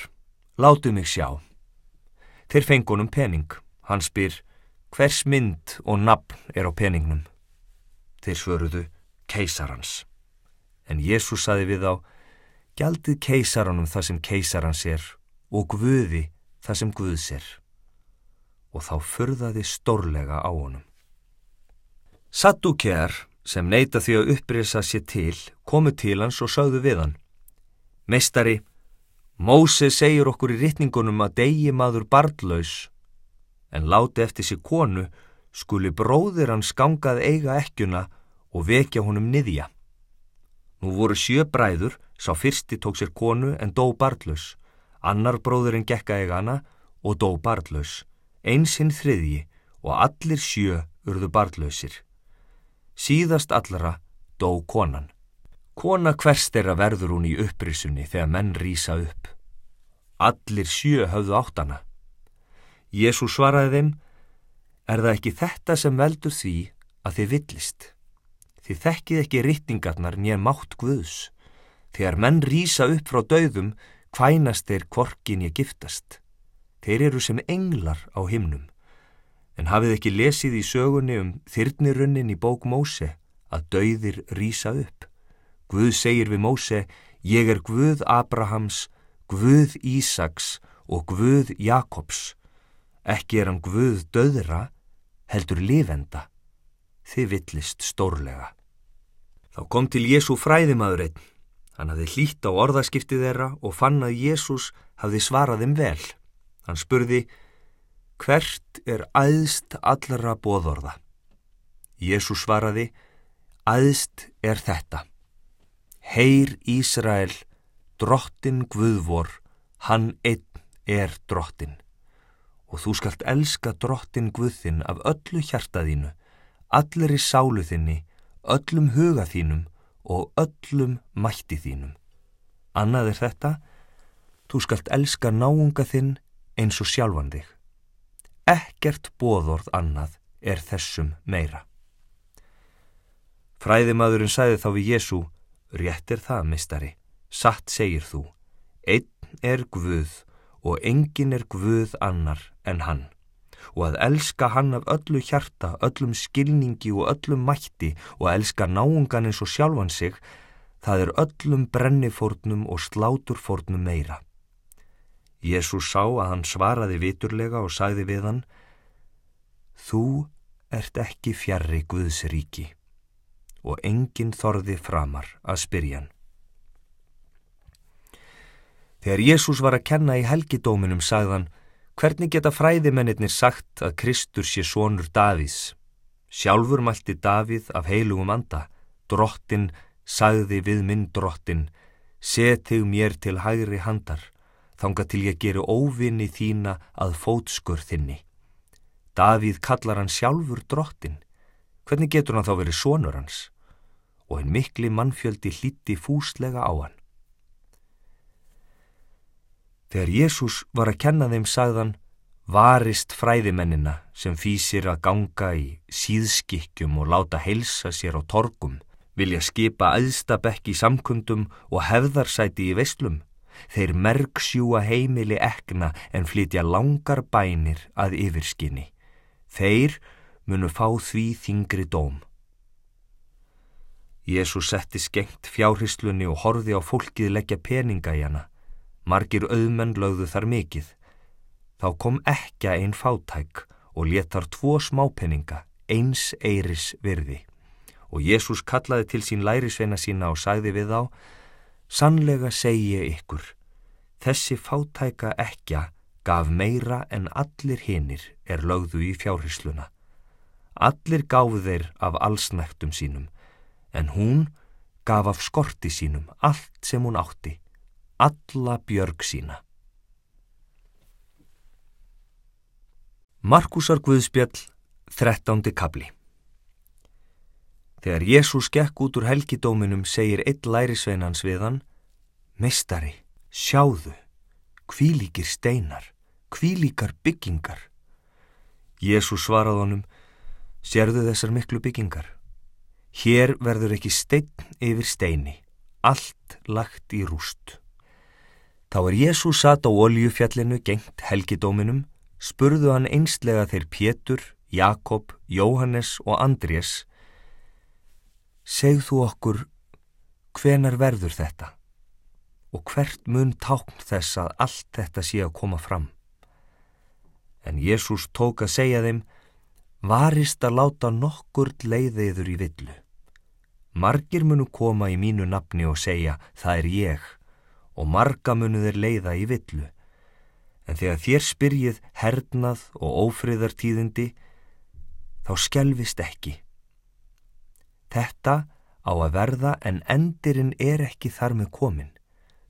látu mig sjá. Þeir fengunum pening, hann spyr, hvers mynd og nafn er á peningnum? Þeir svöruðu, keisarans. En Jésús saði við á, gjaldið keisaranum það sem keisarans er og Guði það sem Guðs er og þá furðaði stórlega á honum. Saddúkjar, sem neyta því að upprisa sér til, komu til hans og sögðu við hann. Meistari, Móse segir okkur í rittningunum að degi maður barndlaus, en láti eftir sér konu skuli bróðir hans gangað eiga ekkjuna og vekja honum niðja. Nú voru sjö bræður, sá fyrsti tók sér konu en dó barndlaus, annar bróðurinn gekka eiga hana og dó barndlaus einsinn þriðji og allir sjö urðu barðlausir. Síðast allra dó konan. Kona hverst er að verður hún í upprisunni þegar menn rýsa upp. Allir sjö höfðu áttana. Jésu svaraði þeim, er það ekki þetta sem veldur því að þið villist? Þið þekkið ekki ryttingarnar nýja mátt guðs. Þegar menn rýsa upp frá dauðum, hvænast þeir kvorkin ég giftast. þeir eru sem englar á himnum. En hafið ekki lesið í sögunni um þyrnirunnin í bók Móse að dauðir rýsa upp. Guð segir við Móse, ég er Guð Abrahams, Guð Ísaks og Guð Jakobs. Ekki er hann Guð döðra, heldur lifenda. Þið villist stórlega. Þá kom til Jésu fræðimaður einn. Hann hafði hlýtt á orðaskiptið þeirra og fann að Jésús hafði svarað þeim vel. Hann spurði, hvert er æðst allra bóðorða? Jésús svaraði, æðst er þetta. Heyr Ísrael, drottin Guðvor, hann einn er drottin. Og þú skalt elska drottin Guðinn af öllu hjartaðínu, allir í sálu þinni, öllum huga þínum og öllum mætti þínum. Annað er þetta, þú skalt elska náunga þinn eins og sjálfan þig. Ekkert bóðorð annað er þessum meira. Fræðimadurinn sæði þá við Jésu, rétt er það, mistari, satt segir þú, einn er Guð og engin er Guð annar en hann og að elska hann af öllu hjarta, öllum skilningi og öllum mætti og að elska náungan eins og sjálfan sig, það er öllum brennifórnum og sláturfórnum meira. Jésús sá að hann svaraði viturlega og sagði við hann, Þú ert ekki fjarrri Guðs ríki og enginn þorði framar að spyrja hann. Þegar Jésús var að kenna í helgidóminum sagðan, Hvernig geta fræðimennir sagt að Kristur sé sonur Davís? Sjálfur mælti Davíð af heilugum anda, drottin sagði við minn drottin, setið mér til hægri handar, þanga til ég geru óvinni þína að fótskur þinni. Davíð kallar hann sjálfur drottin, hvernig getur hann þá verið sonur hans? Og einn mikli mannfjöldi hlíti fúslega á hann. Þegar Jésús var að kenna þeim sagðan, varist fræðimennina sem fýsir að ganga í síðskikkjum og láta heilsa sér á torgum, vilja skipa aðstabekk í samkundum og hefðarsæti í veslum. Þeir merksjúa heimili ekna en flytja langar bænir að yfirskinni. Þeir munu fá því þingri dóm. Jésús setti skengt fjárhyslunni og horfi á fólkið leggja peninga í hana. Margir auðmenn lögðu þar mikið. Þá kom ekki að einn fátæk og letar tvo smápenninga, eins eiris virði. Og Jésús kallaði til sín lærisveina sína og sagði við þá, Sannlega segi ég ykkur, þessi fátæka ekja gaf meira en allir hinnir er lögðu í fjárhysluna. Allir gáðu þeir af allsnæktum sínum, en hún gaf af skorti sínum allt sem hún átti alla björg sína. Markusar Guðspjall, 13. kabli Þegar Jésús gekk út úr helgidóminum segir eitt lærisveinans við hann Meistari, sjáðu, kvílíkir steinar, kvílíkar byggingar. Jésús svarað honum, sérðu þessar miklu byggingar. Hér verður ekki stein yfir steini, allt lagt í rúst. Þá er Jésús satt á oljufjallinu gengt helgidóminum, spurðu hann einstlega þeir Pétur, Jakob, Jóhannes og Andrés, segð þú okkur hvenar verður þetta og hvert mun tákn þess að allt þetta sé að koma fram. En Jésús tók að segja þeim, varist að láta nokkur leiðiður í villu. Margir munu koma í mínu nafni og segja, það er ég og marga munu þeir leiða í villu. En þegar þér spyrjið hernað og ófriðartíðindi, þá skelvist ekki. Þetta á að verða en endirinn er ekki þar með komin.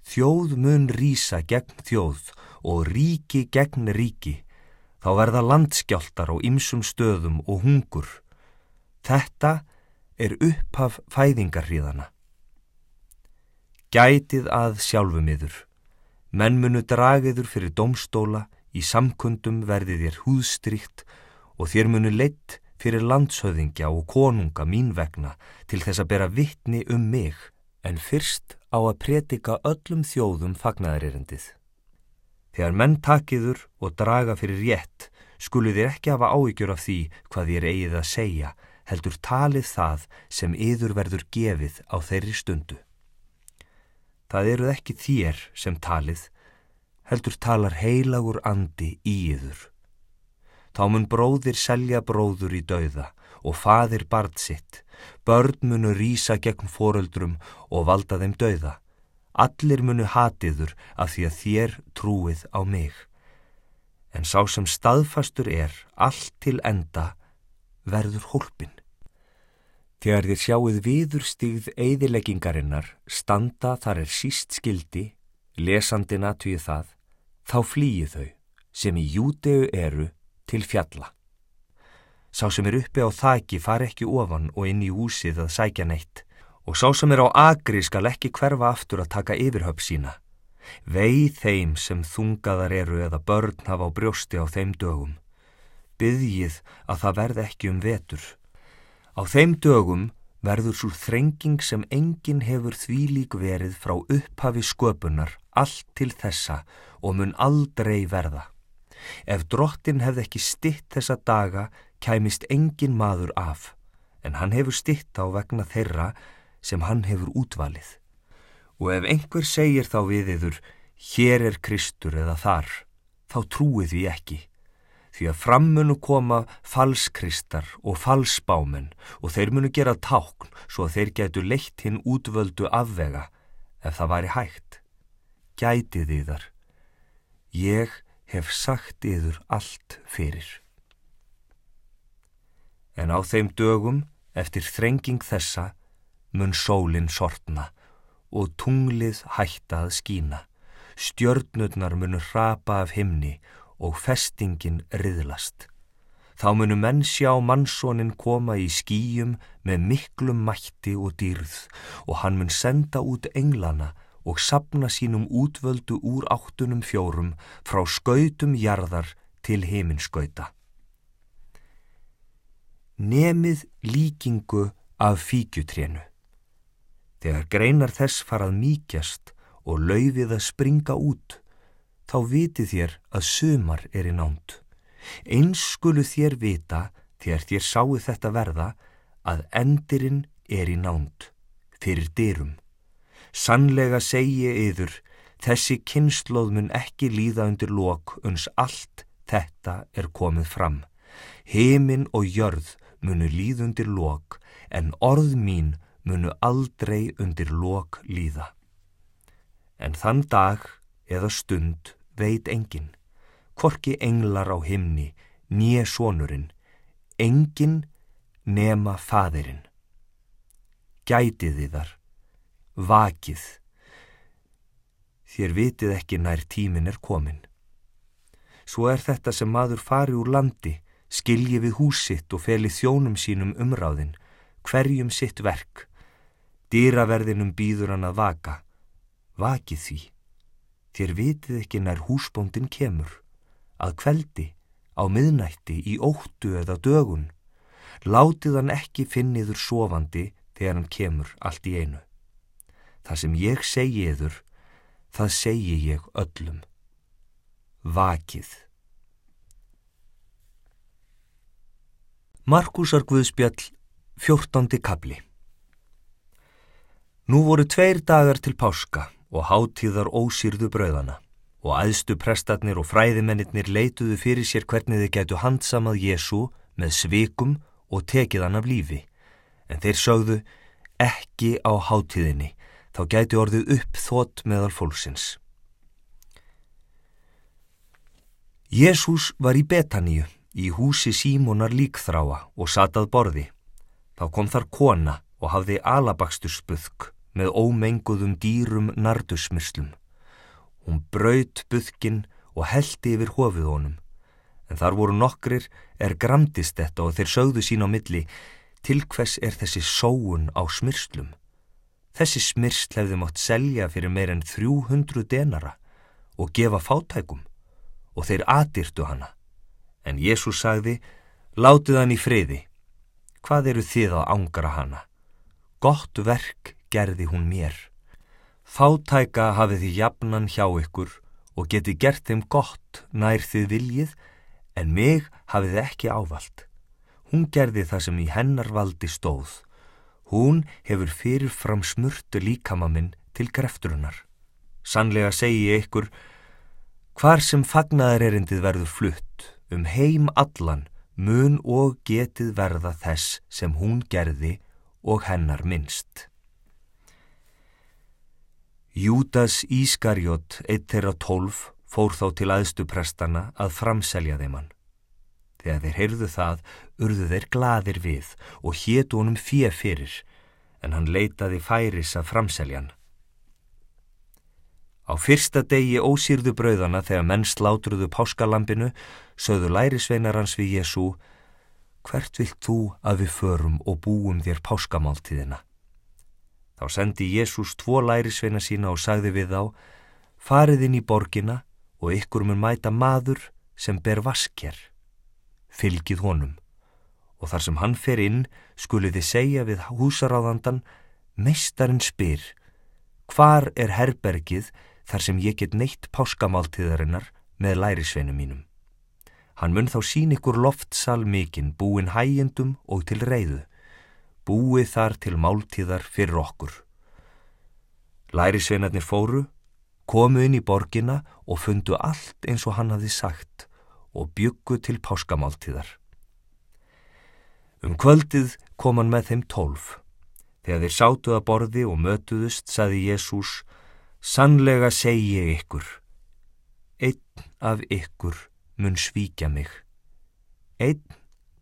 Þjóð mun rýsa gegn þjóð og ríki gegn ríki. Þá verða landskjáltar á ymsum stöðum og hungur. Þetta er upphaf fæðingarhríðana. Gætið að sjálfum yður. Menn munu dragiður fyrir domstóla, í samkundum verði þér húðstrykt og þér munu leitt fyrir landshöðingja og konunga mín vegna til þess að bera vittni um mig, en fyrst á að predika öllum þjóðum fagnaðarirendið. Þegar menn takiður og draga fyrir rétt, skulu þér ekki hafa áhyggjur af því hvað þér eigið að segja, heldur talið það sem yður verður gefið á þeirri stundu. Það eruð ekki þér sem talið, heldur talar heilagur andi í yður. Þá mun bróðir selja bróður í dauða og faðir barð sitt, börn munu rýsa gegn foröldrum og valda þeim dauða. Allir munu hatiður af því að þér trúið á mig. En sá sem staðfastur er, allt til enda, verður hólpin. Þegar þér sjáuð viður stíð eðileggingarinnar, standa þar er síst skildi, lesandina týð það, þá flýið þau, sem í júteu eru, til fjalla. Sá sem er uppi á þaki far ekki ofan og inn í húsið að sækja neitt, og sá sem er á agri skal ekki hverfa aftur að taka yfirhöpp sína. Vei þeim sem þungaðar eru eða börn hafa á brjósti á þeim dögum. Byðjið að það verð ekki um vetur. Á þeim dögum verður svo þrenging sem enginn hefur því lík verið frá upphafi sköpunar allt til þessa og mun aldrei verða. Ef drottin hefði ekki stitt þessa daga kæmist engin maður af, en hann hefur stitt á vegna þeirra sem hann hefur útvalið. Og ef einhver segir þá við yður, hér er Kristur eða þar, þá trúið við ekki, því að frammunu koma falskristar og falsbámen og þeir munu gera tákn svo að þeir getu leitt hinn útvöldu afvega ef það væri hægt. Gætið yðar, ég hef sagt yður allt fyrir. En á þeim dögum, eftir þrenging þessa, mun sólinn sortna og tunglið hætta að skína. Stjörnurnar munu hrapa af himni og festingin riðlast. Þá munu menn sjá mannsónin koma í skýjum með miklum mætti og dýrð og hann mun senda út englana og sapna sínum útvöldu úr áttunum fjórum frá skautum jarðar til heiminskauta. Nemið líkingu af fíkjutrénu. Þegar greinar þess farað mýkjast og laufið að springa út, þá viti þér að sömar er í nánt. Eins skulu þér vita, þegar þér sáu þetta verða, að endirinn er í nánt, fyrir dyrum. Sannlega segi yður, þessi kynnslóð mun ekki líða undir lok uns allt þetta er komið fram. Heiminn og jörð munu líð undir lok, en orð mín munu aldrei undir lok líða. En þann dag eða stund veit engin, korki englar á himni, nýje sonurinn, engin nema fadirinn. Gætið þið þar, vakið, þér vitið ekki nær tímin er komin. Svo er þetta sem maður fari úr landi, skilji við húsitt og feli þjónum sínum umráðin, hverjum sitt verk, Dýraverðinum býður hann að vaka. Vakið því. Þér vitið ekki nær húsbóndin kemur. Að kveldi, á miðnætti, í óttu eða dögun. Látið hann ekki finniður sofandi þegar hann kemur allt í einu. Það sem ég segi yður, það segi ég öllum. Vakið. Markusar Guðspjall, fjórtandi kabli Nú voru tveir dagar til páska og hátíðar ósýrðu bröðana og aðstu prestarnir og fræðimennir leituðu fyrir sér hvernig þið getu handsamað Jésu með svikum og tekið hann af lífi. En þeir sögðu ekki á hátíðinni, þá gæti orðið upp þótt meðal fólksins. Jésús var í Betaníu, í húsi Símonar líkþráa og satað borði. Þá kom þar kona og hafði alabakstur spuðk með ómenguðum dýrum nardusmyrslum. Hún braut buðkin og heldi yfir hofið honum, en þar voru nokkrir er gramdist þetta og þeir sögðu sín á milli til hvers er þessi sóun á smyrslum. Þessi smyrsl hefði mátt selja fyrir meir en 300 denara og gefa fátækum og þeir atirtu hana. En Jésús sagði, látið hann í friði. Hvað eru þið að ángra hana? Gott verk gerði hún mér. Fátæka hafið þið jafnan hjá ykkur og geti gert þeim gott nær þið viljið, en mig hafið ekki ávald. Hún gerði það sem í hennar valdi stóð. Hún hefur fyrirfram smurtu líkama minn til grefturunar. Sannlega segi ég ykkur, hvar sem fagnaðar erindið verður flutt, um heim allan, mun og getið verða þess sem hún gerði og hennar minnst. Júdas Ískarjót, eitt þeirra tólf, fór þá til aðstuprestana að framselja þeim hann. Þegar þeir heyrðu það, urðu þeir gladir við og hétu honum fjö fyrir, en hann leitaði færis að framseljan. Á fyrsta degi ósýrðu brauðana þegar menn slátruðu páskalampinu, sögðu lærisveinar hans við Jésu, hvert vilt þú að við förum og búum þér páskamáltíðina? Þá sendi Jésús tvo lærisveina sína og sagði við þá, farið inn í borgina og ykkur mun mæta maður sem ber vasker fylgið honum. Og þar sem hann fer inn skuluði segja við húsaráðandan meistarinn spyr hvar er herbergið þar sem ég get neitt páskamáltíðarinnar með lærisveinu mínum hann mun þá sín ykkur loftsal mikinn búin hægjendum og til reyðu búið þar til máltíðar fyrir okkur. Lærisveinarnir fóru komu inn í borgina og fundu allt eins og hann hafði sagt og byggu til páskamáltíðar. Um kvöldið kom hann með þeim tólf. Þegar þeir sátu að borði og mötuðust, saði Jésús, sannlega segi ég ykkur, einn af ykkur mun svíkja mig, einn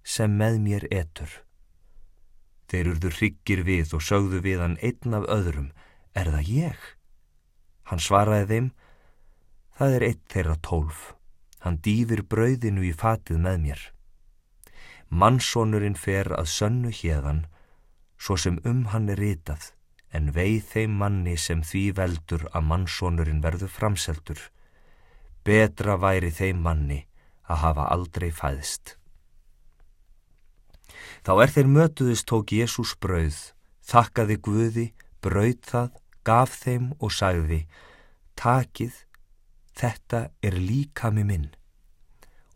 sem með mér etur. Þeir urður hryggir við og sögðu við hann einn af öðrum, er það ég? Hann svaraði þeim, það er einn þeirra tólf. Hann dýfir brauðinu í fatið með mér. Mannsónurinn fer að sönnu hérðan, svo sem um hann er ritað, en veið þeim manni sem því veldur að mannsónurinn verður framseldur. Betra væri þeim manni að hafa aldrei fæðist. Þá er þeir mötuðist tók Jésús brauð, þakkaði Guði, brauð það, gaf þeim og sagði, takið, þetta er líkami minn.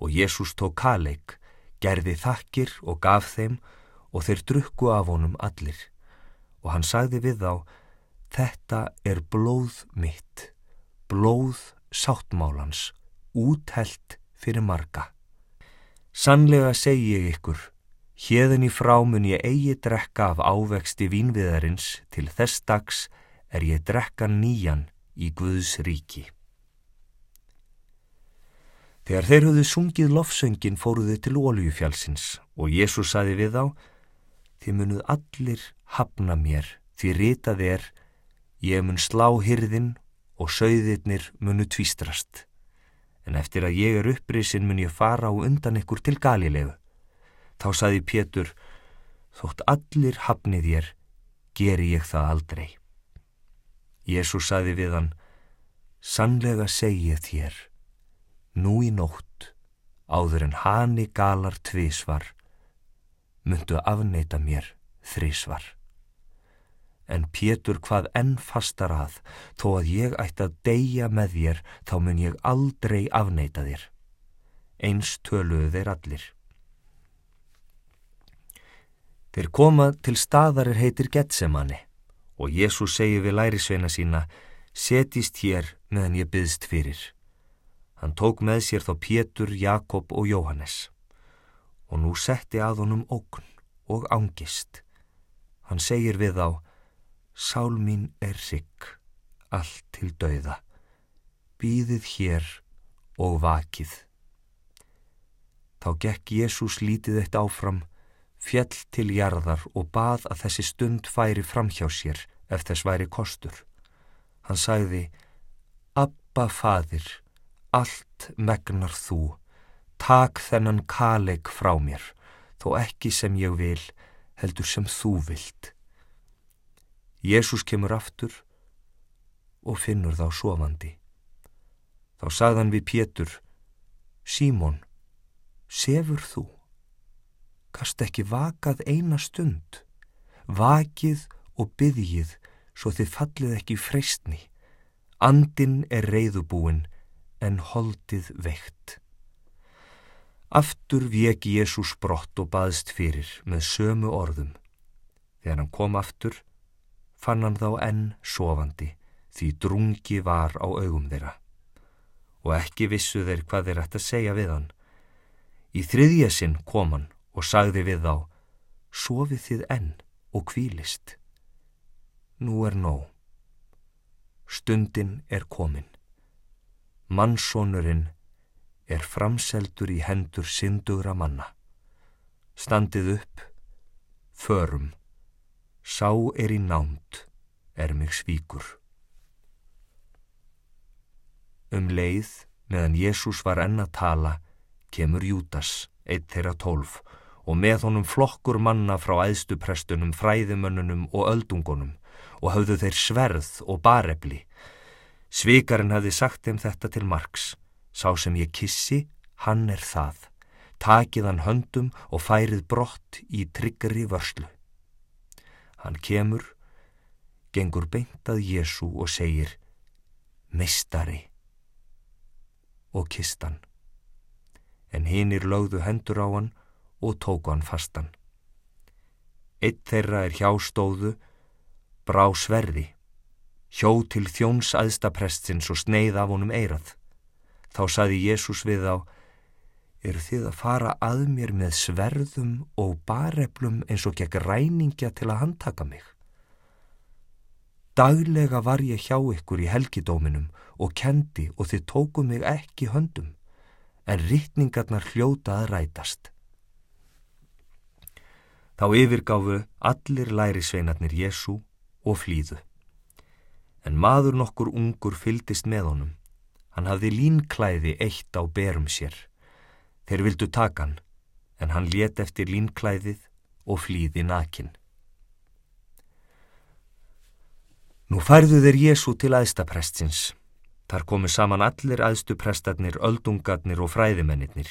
Og Jésús tók kaleik, gerði þakkir og gaf þeim og þeir drukku af honum allir. Og hann sagði við þá, þetta er blóð mitt, blóð sáttmálans, úthelt fyrir marga. Sannlega segi ég ykkur, hérðin í frámun ég eigi drekka af ávexti vínviðarins til þess dags er ég drekka nýjan í Guðs ríki. Þegar þeir höfðu sungið lofsöngin fóruðu til óljufjálsins og Jésús saði við þá, þið munuð allir hafna mér því ritað er, ég mun slá hyrðin og sögðirnir munu tvístrast. En eftir að ég er upprisin mun ég fara á undan ykkur til Galilegu. Þá saði Pétur, þótt allir hafnið ég, geri ég það aldrei. Jésús saði við hann, sannlega segið þér, nú í nótt, áður en hani galar tvísvar, myndu afneita mér þrísvar. En Pétur hvað enn fastar að, þó að ég ætti að deyja með þér, þá mun ég aldrei afneita þér. Eins töluðu þeir allir. Þeir koma til staðarir heitir Getsemani og Jésús segi við lærisveina sína, setist hér meðan ég byðst fyrir. Hann tók með sér þá Pétur, Jakob og Jóhannes og nú setti að honum ókn og ángist. Hann segir við þá, Sál mín er sigg, allt til dauða, býðið hér og vakið. Þá gekk Jésús lítið eitt áfram, fjell til jarðar og bað að þessi stund færi fram hjá sér ef þess væri kostur. Hann sagði, Abba fadir, allt megnar þú, tak þennan kaleg frá mér, þó ekki sem ég vil, heldur sem þú vilt. Jésús kemur aftur og finnur þá sofandi. Þá sagðan við Pétur, Símon, sefur þú? Kast ekki vakað eina stund, vakið og byggjið svo þið fallið ekki freystni. Andin er reyðubúin, en holdið veikt. Aftur veki Jésús brott og baðst fyrir með sömu orðum. Þegar hann kom aftur, fann hann þá enn sofandi því drungi var á augum þeirra. Og ekki vissu þeir hvað þeir ætti að segja við hann. Í þriðja sinn kom hann og sagði við þá, sofið þið enn og kvílist. Nú er nóg. Stundin er komin. Mannsónurinn er framseldur í hendur syndugra manna. Standið upp, förum, sá er í námt, er mig svíkur. Um leið, meðan Jésús var enn að tala, kemur Jútas, eitt þeirra tólf, og með honum flokkur manna frá æðstuprestunum, fræðimönnunum og öldungunum og hafðu þeir sverð og barefli. Svikarinn hafði sagt þeim þetta til margs. Sá sem ég kissi, hann er það. Takið hann höndum og færið brott í tryggri vörslu. Hann kemur, gengur beintað Jésu og segir, Mistari, og kist hann. En hinnir lögðu hendur á hann og tóku hann fastan. Eitt þeirra er hjástóðu, brá sverði, hjó til þjóns aðstaprestins og sneið af honum eirað. Þá saði Jésús við á, eru þið að fara að mér með sverðum og bareflum eins og gegn ræningja til að handtaka mig? Daglega var ég hjá ykkur í helgidóminum og kendi og þið tóku mig ekki höndum, en rittningarnar hljóta að rætast. Þá yfirgáfu allir lærisveinarnir Jésú og flýðu. En maður nokkur ungur fyldist með honum Hann hafði línklæði eitt á berum sér. Þeir vildu taka hann, en hann let eftir línklæðið og flýði nakin. Nú færðu þeir Jésu til aðstaprestins. Þar komu saman allir aðstuprestarnir, öldungarnir og fræðimennir.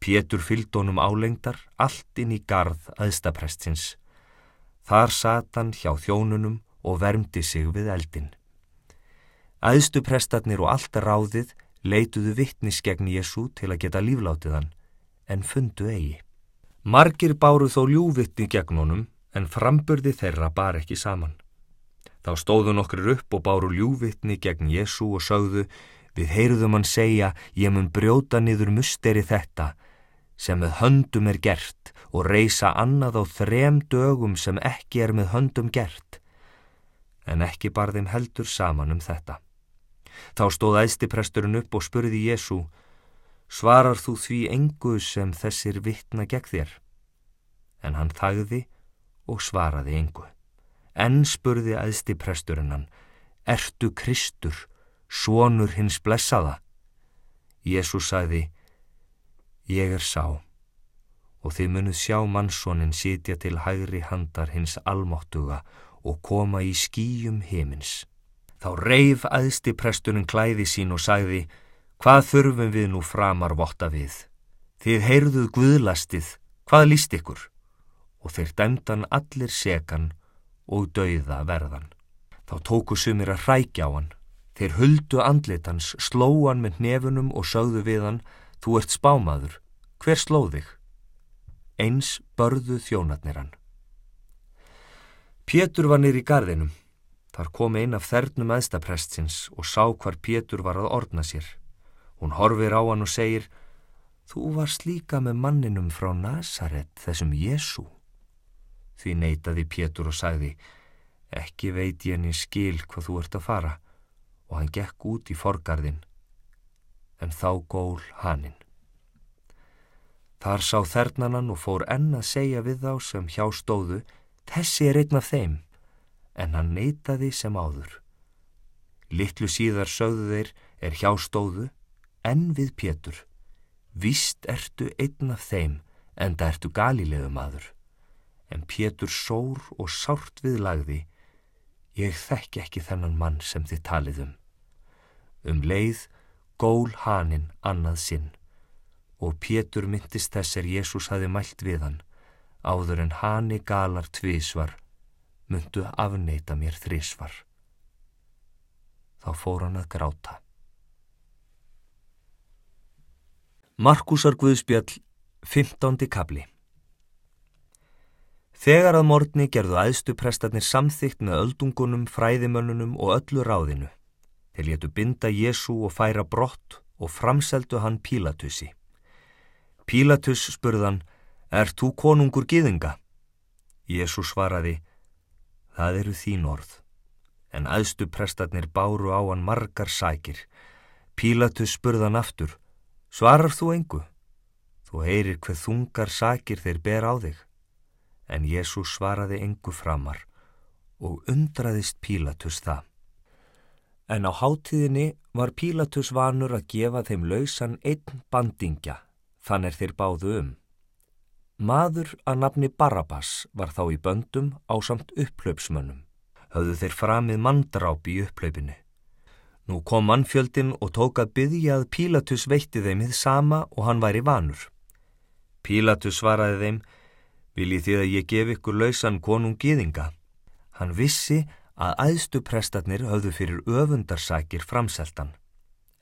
Pétur fylgdónum álengdar allt inn í garð aðstaprestins. Þar satan hjá þjónunum og vermdi sig við eldin. Æðstu prestarnir og allt ráðið leituðu vittnis gegn Jésu til að geta líflátið hann, en fundu eigi. Margir báru þó ljúvittni gegn honum, en framburði þeirra bar ekki saman. Þá stóðu nokkur upp og báru ljúvittni gegn Jésu og sögðu, við heyrðum hann segja, ég mun brjóta niður musteri þetta, sem með höndum er gert, og reysa annað á þrem dögum sem ekki er með höndum gert. En ekki bar þeim heldur saman um þetta. Þá stóð æstipresturinn upp og spurði Jésu, svarar þú því engu sem þessir vittna gegn þér? En hann þagði og svaraði engu. Enn spurði æstipresturinn hann, ertu Kristur, svonur hins blessaða? Jésu sagði, ég er sá og þið munuð sjá mannsónin sitja til hægri handar hins almáttuga og koma í skýjum heimins. Þá reif aðsti prestunum klæði sín og sagði, hvað þurfum við nú framar votta við? Þið heyrðuð guðlastið, hvað líst ykkur? Og þeir dæmdan allir sekan og dauða verðan. Þá tóku sumir að hrækja á hann. Þeir huldu andlitans, slóan með nefunum og sögðu við hann, þú ert spámaður, hver slóð þig? Eins börðu þjónatnir hann. Pétur var nýr í gardinum. Þar kom ein af þernum aðstaprestsins og sá hvar Pétur var að ordna sér. Hún horfir á hann og segir, þú varst líka með manninum frá Nazaret, þessum Jésu. Því neytaði Pétur og sagði, ekki veit ég henni skil hvað þú ert að fara og hann gekk út í forgarðin, en þá gól hanninn. Þar sá þernanan og fór enn að segja við þá sem hjá stóðu, þessi er einn af þeim en hann neytaði sem áður. Littlu síðar sögðu þeir er hjá stóðu, en við Pétur. Vist ertu einn af þeim, en það ertu galilegu maður. En Pétur sór og sárt við lagði, ég þekk ekki þennan mann sem þið talið um. Um leið gól haninn annað sinn og Pétur myndist þess er Jésús hafi mælt við hann, áður en hanni galar tvísvar myndu afneita mér þrísvar. Þá fór hann að gráta. Markusar Guðspjall, 15. kabli Þegar að morgni gerðu æðstu prestarnir samþygt með öldungunum, fræðimönnunum og öllu ráðinu. Þeir letu binda Jésu og færa brott og framseldu hann Pílatusi. Pílatus spurðan, er þú konungur giðinga? Jésu svaraði, það eru þín orð. En æðstu prestarnir báru á hann margar sækir. Pílatus spurðan aftur, Svarar þú engu? Þú heyrir hver þungar sakir þeir ber á þig. En Jésús svaraði engu framar og undraðist Pílatus það. En á hátíðinni var Pílatus vanur að gefa þeim lausan einn bandingja, þannig þeir báðu um. Maður að nafni Barabas var þá í böndum á samt upplöpsmönnum. Höfðu þeir framið mandráp í upplöpinu. Nú kom mannfjöldin og tók að byggja að Pílatus veitti þeim þið sama og hann væri vanur. Pílatus svaraði þeim, viljið þið að ég gef ykkur lausan konung gýðinga. Hann vissi að æðstuprestarnir höfðu fyrir öfundarsakir framseltan,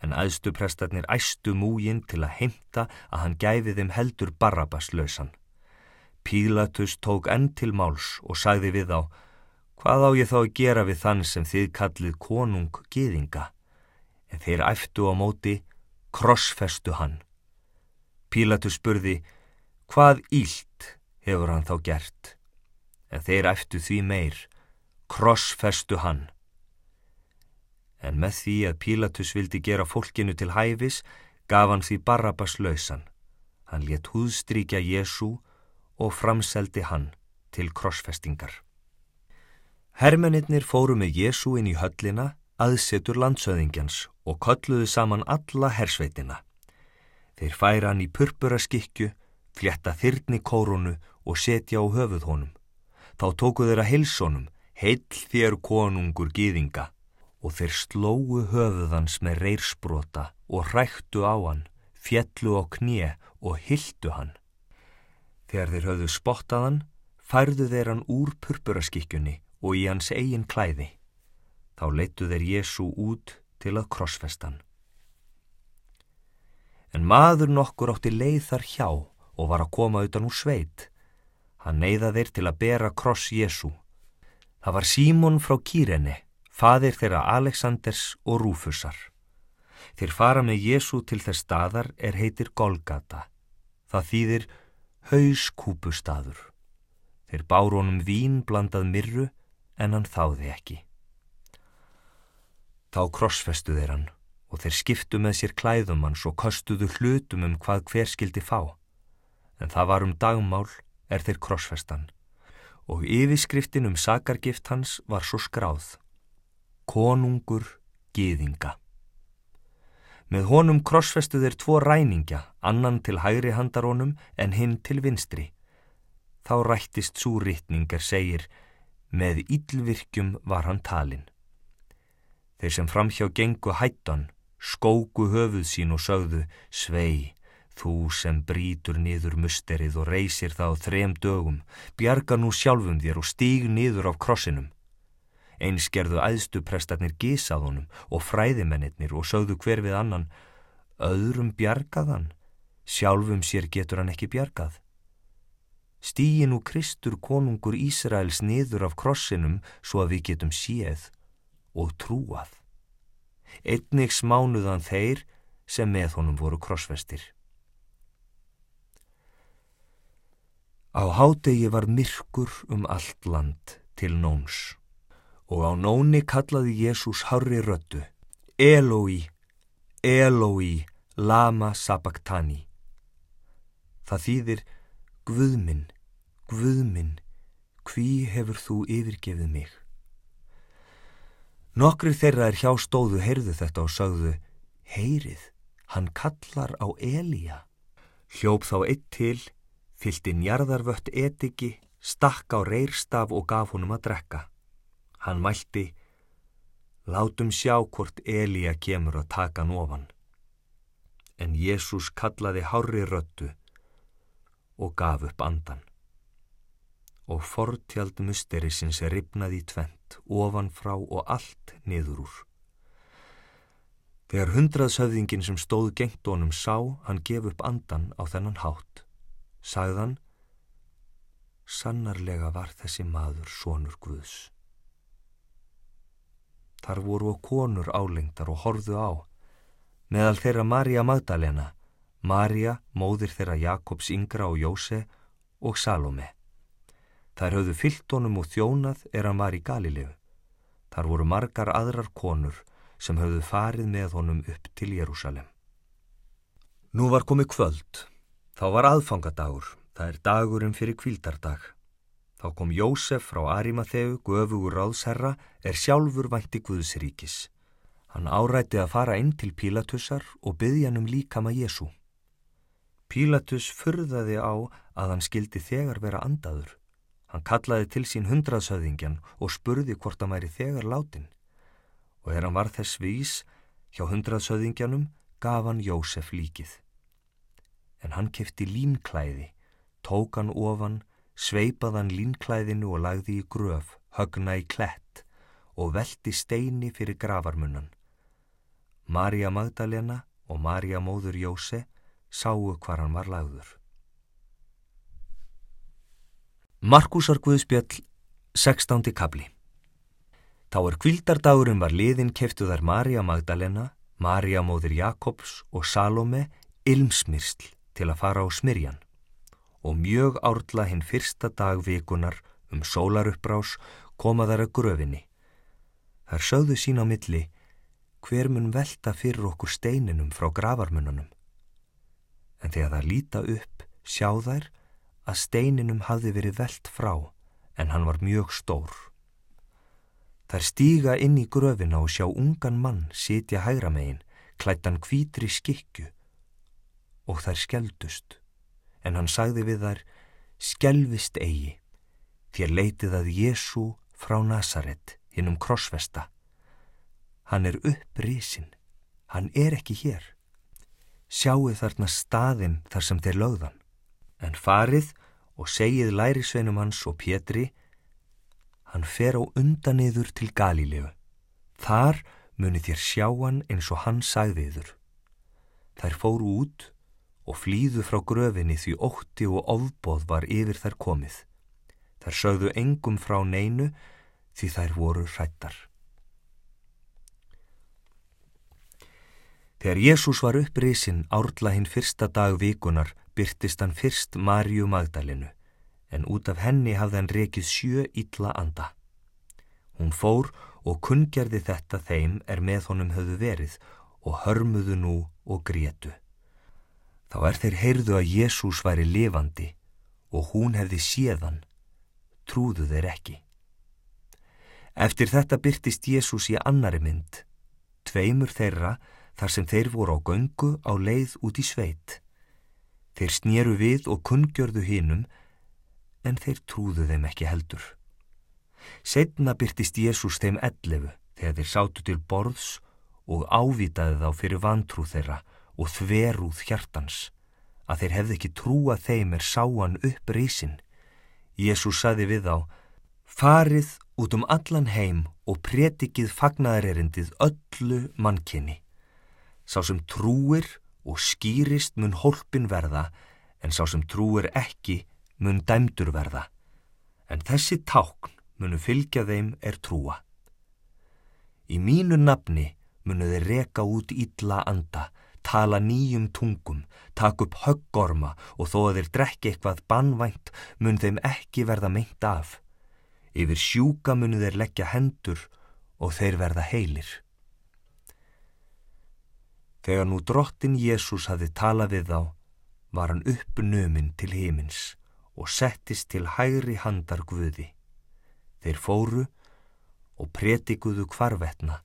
en æðstuprestarnir æstu múgin til að heimta að hann gæfi þeim heldur Barabas lausan. Pílatus tók enn til máls og sagði við á, hvað á ég þá að gera við þann sem þið kallið konung gýðinga? en þeir æftu á móti, krossfestu hann. Pílatus spurði, hvað ílt hefur hann þá gert? En þeir æftu því meir, krossfestu hann. En með því að Pílatus vildi gera fólkinu til hæfis, gaf hann því Barabas lausan. Hann let húðstrykja Jésu og framseldi hann til krossfestingar. Hermennir fóru með Jésu inn í höllina aðsetur landsöðingjans og kolluðu saman alla hersveitina. Þeir færa hann í purpura skikju, fletta þyrni kórunu og setja á höfuð honum. Þá tóku þeir að hilsonum, heill þér konungur gýðinga og þeir slóu höfuðans með reyrsbrota og ræktu á hann, fjellu á knið og hildu hann. Þegar þeir höfðu spottaðan, færðu þeir hann úr purpuraskikkjunni og í hans eigin klæði. Þá leittu þeir Jésu út til að krossfestan. En maður nokkur átti leið þar hjá og var að koma utan úr sveit. Hann neyða þeir til að bera kross Jésu. Það var Símon frá Kýreni, fadir þeirra Aleksanders og Rúfusar. Þeir fara með Jésu til þess staðar er heitir Golgata. Það þýðir hauskúpustadur. Þeir báru honum vín blandað myrru en hann þáði ekki. Þá krossfestu þeir hann og þeir skiptu með sér klæðum hans og kostuðu hlutum um hvað hver skildi fá. En það var um dagmál er þeir krossfestan og yfirskriftin um sakargift hans var svo skráð. Konungur Gýðinga. Með honum krossfestu þeir tvo ræningja, annan til hægri handarónum en hinn til vinstri. Þá rættist svo rittningar segir, með ílvirkjum var hann talinn. Þeir sem framhjá gengu hættan, skóku höfuð sín og sögðu, svei, þú sem brítur niður musterið og reysir það á þrem dögum, bjarga nú sjálfum þér og stíg niður af krossinum. Eins gerðu æðstuprestarnir gísaðunum og fræðimennir og sögðu hver við annan, öðrum bjargaðan, sjálfum sér getur hann ekki bjargað. Stígi nú Kristur konungur Ísraels niður af krossinum svo að við getum séð og trúað. Einnig smánuðan þeir sem með honum voru krossvestir. Á hádegi var myrkur um allt land til nóns og á nóni kallaði Jésús harri röttu Eloi, Eloi, lama sabachthani. Það þýðir Guðminn, Guðminn, hví hefur þú yfirgefið mig? Nokkri þeirra er hjá stóðu heyrðu þetta og sagðu, heyrið, hann kallar á Elíja. Hljóp þá eitt til, fyllt inn jarðarvött etiki, stakk á reyrstaf og gaf honum að drekka. Hann mælti, látum sjá hvort Elíja kemur að taka hann ofan. En Jésús kallaði hári röttu og gaf upp andan og fortjald musterisins er ripnað í tvent, ofan frá og allt niður úr. Þegar hundraðsöfðingin sem stóð gengt honum sá hann gef upp andan á þennan hátt, sagðan, sannarlega var þessi maður sonur Guðs. Þar voru og konur álengdar og horðu á, meðal þeirra Marja Magdalena, Marja, móðir þeirra Jakobs yngra og Jóse og Salome. Þær höfðu fyllt honum og þjónað er hann var í Galilegu. Þar voru margar aðrar konur sem höfðu farið með honum upp til Jérúsalem. Nú var komið kvöld. Þá var aðfangadagur. Það er dagurinn fyrir kvildardag. Þá kom Jósef frá Arimatheu, göfugur ráðsherra, er sjálfur vænti Guðsríkis. Hann árætti að fara inn til Pílatussar og byggja hann um líkama Jésu. Pílatus furðaði á að hann skildi þegar vera andaður. Hann kallaði til sín hundraðsöðingjan og spurði hvort hann væri þegar látin og er hann var þess vís hjá hundraðsöðingjanum gaf hann Jósef líkið. En hann kefti línklæði, tók hann ofan, sveipað hann línklæðinu og lagði í gröf, högna í klett og velti steini fyrir gravarmunnan. Marja Magdalena og Marja móður Jóse sáu hvar hann var lagður. Markusar Guðspjall, 16. kabli Þá er kvildardagurinn var liðin keftu þær Marja Magdalena, Marja móðir Jakobs og Salome ilmsmyrsl til að fara á smyrjan og mjög árla hinn fyrsta dag vikunar um sólaruppbrás koma þær að gröfinni. Þar sögðu sín á milli hver mun velta fyrir okkur steininum frá gravarmununum. En þegar það líta upp sjá þær að steininum hafði verið velt frá en hann var mjög stór. Þar stíga inn í gröfina og sjá ungan mann sitja hægra megin, klættan kvítri skikju og þær skeldust, en hann sagði við þær, skelvist eigi, þér leitið að Jésu frá Nazaret, hinn um krossvesta. Hann er upprísin, hann er ekki hér. Sjáu þarna staðinn þar sem þeir lögðan, en farið og segið lærisveinum hans og Pétri, hann fer á undaniður til Galílegu. Þar muni þér sjá hann eins og hann sagðiður. Þær fóru út og flýðu frá gröfinni því ótti og ofbóð var yfir þær komið. Þær sögðu engum frá neinu því þær voru hrættar. Þegar Jésús var upprisinn árla hinn fyrsta dag vikunar byrtist hann fyrst Marju Magdalenu en út af henni hafði hann rekið sjö illa anda. Hún fór og kunngerði þetta þeim er með honum höfðu verið og hörmuðu nú og grétu. Þá er þeir heyrðu að Jésús væri lifandi og hún hefði séðan, trúðu þeir ekki. Eftir þetta byrtist Jésús í annari mynd, tveimur þeirra þar sem þeir voru á göngu á leið út í sveit. Þeir snýru við og kunngjörðu hinnum en þeir trúðu þeim ekki heldur. Setna byrtist Jésús þeim ellefu þegar þeir sátu til borðs og ávitaði þá fyrir vantrú þeirra og þverúð hjartans, að þeir hefði ekki trúa þeim er sáan upp risin. Jésús saði við þá, farið út um allan heim og pretikið fagnaðarerindið öllu mannkynni. Sá sem trúir og skýrist mun hólpin verða, en sá sem trúir ekki mun dæmdur verða, en þessi tákn munu fylgja þeim er trúa. Í mínu nafni munu þeir reka út ítla anda, tala nýjum tungum, taka upp höggorma og þó að þeir drekki eitthvað bannvænt mun þeim ekki verða meint af. Yfir sjúka munu þeir leggja hendur og þeir verða heilir. Þegar nú drottin Jésús hafi talað við þá, var hann uppnuminn til himins og settist til hægri handar Guði. Þeir fóru og pretikuðu kvarvetna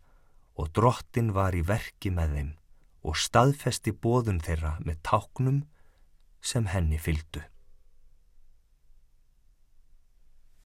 og drottin var í verki með þeim og staðfesti bóðun þeirra með táknum sem henni fyldu.